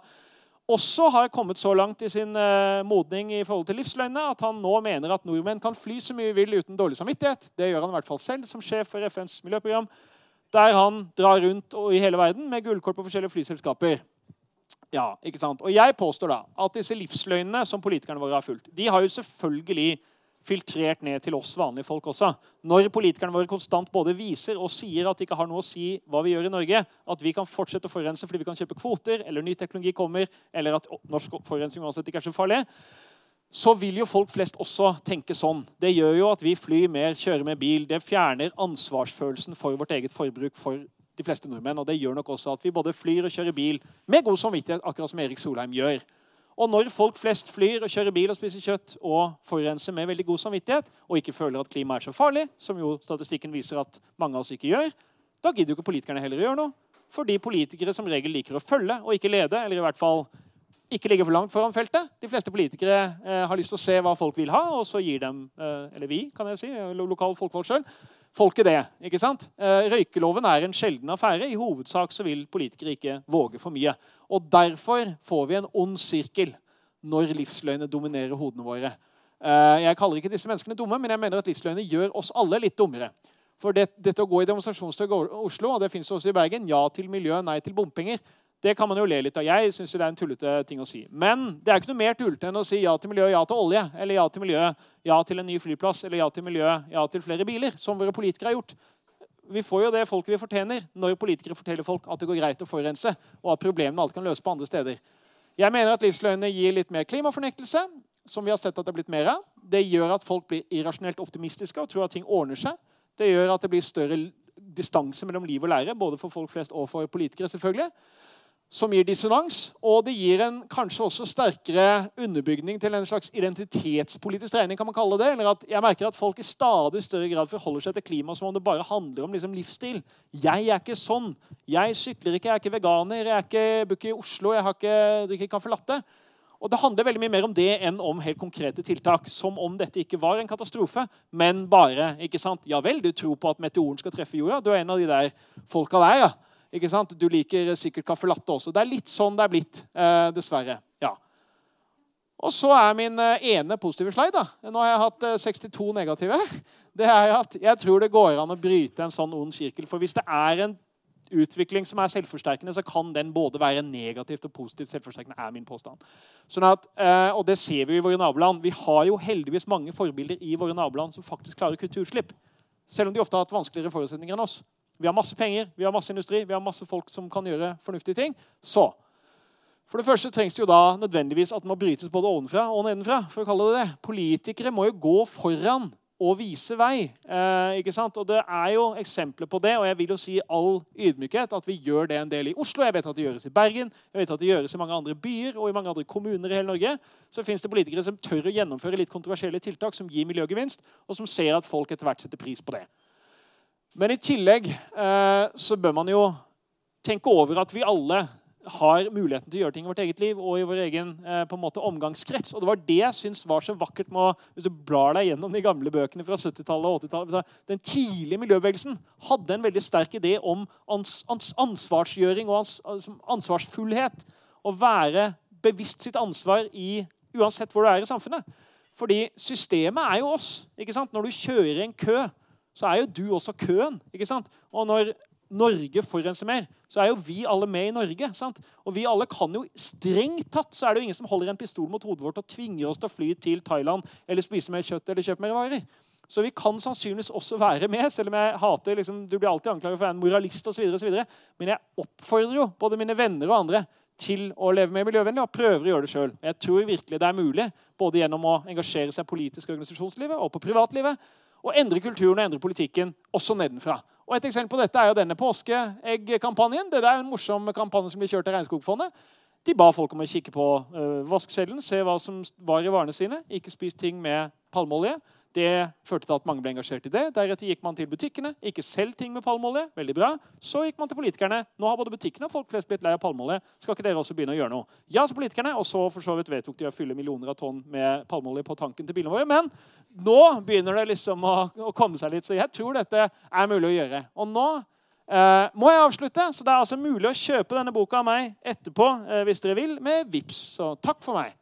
også har kommet så langt i sin uh, modning i forhold til livsløgnene at han nå mener at nordmenn kan fly så mye vil uten dårlig samvittighet. Det gjør han i hvert fall selv som sjef for FNs miljøprogram, der han drar rundt i hele verden med gullkort på forskjellige flyselskaper. Ja, ikke sant? Og jeg påstår da at disse livsløgnene som politikerne våre har fulgt, de har jo selvfølgelig filtrert ned til oss vanlige folk også. Når politikerne våre konstant både viser og sier at de ikke har noe å si hva vi gjør i Norge, at vi kan fortsette å forurense fordi vi kan kjøpe kvoter, eller ny teknologi kommer, eller at norsk forurensning uansett ikke er så farlig, så vil jo folk flest også tenke sånn. Det gjør jo at vi flyr mer, kjører med bil. Det fjerner ansvarsfølelsen for vårt eget forbruk for de fleste nordmenn. Og det gjør nok også at vi både flyr og kjører bil med god samvittighet, akkurat som Erik Solheim gjør. Og når folk flest flyr og kjører bil og spiser kjøtt og forurenser med veldig god samvittighet, og ikke føler at klimaet er så farlig, som jo statistikken viser at mange av oss ikke gjør, da gidder jo ikke politikerne heller å gjøre noe. Fordi politikere som regel liker å følge og ikke lede, eller i hvert fall ikke ligge for langt foran feltet. De fleste politikere eh, har lyst til å se hva folk vil ha, og så gir dem, eh, eller vi, kan jeg si, lokal folkevalgt sjøl, folket det. ikke sant? Eh, røykeloven er en sjelden affære. I hovedsak så vil politikere ikke våge for mye. Og Derfor får vi en ond sirkel når livsløgner dominerer hodene våre. Eh, jeg kaller ikke disse menneskene dumme, men jeg mener at livsløgner gjør oss alle litt dummere. For det, dette å gå i demonstrasjonstog i Oslo, og det fins også i Bergen, ja til miljø, nei til bompenger, det kan man jo le litt av. Jeg syns det er en tullete ting å si. Men det er ikke noe mer tullete enn å si ja til miljø, ja til olje. Eller ja til miljø, ja til en ny flyplass. Eller ja til miljø, ja til flere biler. Som våre politikere har gjort. Vi får jo det folket vi fortjener når politikere forteller folk at det går greit å forurense, og at problemene alt kan løse på andre steder. Jeg mener at livsløgnene gir litt mer klimafornektelse, som vi har sett at det er blitt mer av. Det gjør at folk blir irrasjonelt optimistiske og tror at ting ordner seg. Det gjør at det blir større distanse mellom liv og lære, både for folk flest og for politikere. selvfølgelig som gir dissonans. Og det gir en kanskje også sterkere underbygning til en slags identitetspolitisk regning, kan man kalle det, eller at Jeg merker at folk i stadig større grad forholder seg til klima som om det bare handler om liksom livsstil. Jeg er ikke sånn. Jeg sykler ikke, jeg er ikke veganer, jeg er ikke, bor i Oslo, jeg har ikke, drikker caffè latte. Og Det handler veldig mye mer om det enn om helt konkrete tiltak. Som om dette ikke var en katastrofe, men bare ikke sant? Ja vel, du tror på at meteoren skal treffe jorda? Du er en av de der folka der, ja. Ikke sant? Du liker sikkert caffè latte også. Det er litt sånn det er blitt, eh, dessverre. Ja. Og så er min eh, ene positive slide. da. Nå har jeg hatt 62 eh, negative. Det er at Jeg tror det går an å bryte en sånn ond kirkel. For hvis det er en utvikling som er selvforsterkende, så kan den både være negativt og positivt selvforsterkende. er min påstand. Sånn at, og det ser vi i våre naboland. Vi har jo heldigvis mange forbilder i våre naboland som faktisk klarer å. Selv om de ofte har hatt vanskeligere forutsetninger enn oss. Vi har masse penger, vi har masse industri, vi har masse folk som kan gjøre fornuftige ting. Så For det første trengs det jo da nødvendigvis at det må brytes både ovenfra og nedenfra. for å kalle det det. Politikere må jo gå foran og vise vei. Eh, ikke sant? Og Det er jo eksempler på det, og jeg vil jo si i all ydmykhet at vi gjør det en del i Oslo. Jeg vet at det gjøres i Bergen, jeg vet at det gjøres i mange andre byer og i mange andre kommuner i hele Norge. Så fins det politikere som tør å gjennomføre litt kontroversielle tiltak som gir miljøgevinst, og som ser at folk etter hvert setter pris på det. Men i tillegg eh, så bør man jo tenke over at vi alle har muligheten til å gjøre ting i vårt eget liv og i vår egen eh, på en måte omgangskrets. Og Det var det jeg syns var så vakkert med å, Hvis du blar deg gjennom de gamle bøkene fra 70-tallet og 80-tallet Den tidlige miljøbevegelsen hadde en veldig sterk idé om ans, ans, ansvarsgjøring og ans, ansvarsfullhet. Å være bevisst sitt ansvar i, uansett hvor du er i samfunnet. Fordi systemet er jo oss. ikke sant? Når du kjører en kø, så er jo du også køen. ikke sant? Og når Norge forurenser mer, så er jo vi alle med i Norge. sant? Og vi alle kan jo strengt tatt så er det jo ingen som holder en pistol mot hodet vårt og tvinger oss til å fly til Thailand eller spise mer kjøtt eller kjøpe mer varer. Så vi kan sannsynligvis også være med, selv om jeg hater liksom, Du blir alltid anklaget for å være en moralist osv. Men jeg oppfordrer jo både mine venner og andre til å leve mer miljøvennlig og prøver å gjøre det sjøl. Jeg tror virkelig det er mulig, både gjennom å engasjere seg politisk i organisasjonslivet og på privatlivet, og endre kulturen og endre politikken også nedenfra. Og Et eksempel på dette er jo denne påskeeggkampanjen. Det er en morsom kampanje som blir kjørt av Regnskogfondet. De ba folk om å kikke på uh, se hva som var i varene sine. Ikke spis ting med palmeolje. Det førte til at mange ble engasjert i det. Deretter gikk man til butikkene. Ikke selg ting med palmeolje. Veldig bra. Så gikk man til politikerne. Nå har både butikkene og folk flest blitt lei av palmeolje. Skal ikke dere også begynne å gjøre noe? Ja, så politikerne. Og så for så vidt vedtok de å fylle millioner av tonn med palmeolje på tanken til bilene våre. Men nå begynner det liksom å, å komme seg litt. Så jeg tror dette er mulig å gjøre. Og nå eh, må jeg avslutte. Så det er altså mulig å kjøpe denne boka av meg etterpå eh, hvis dere vil, med VIPS. Så takk for meg.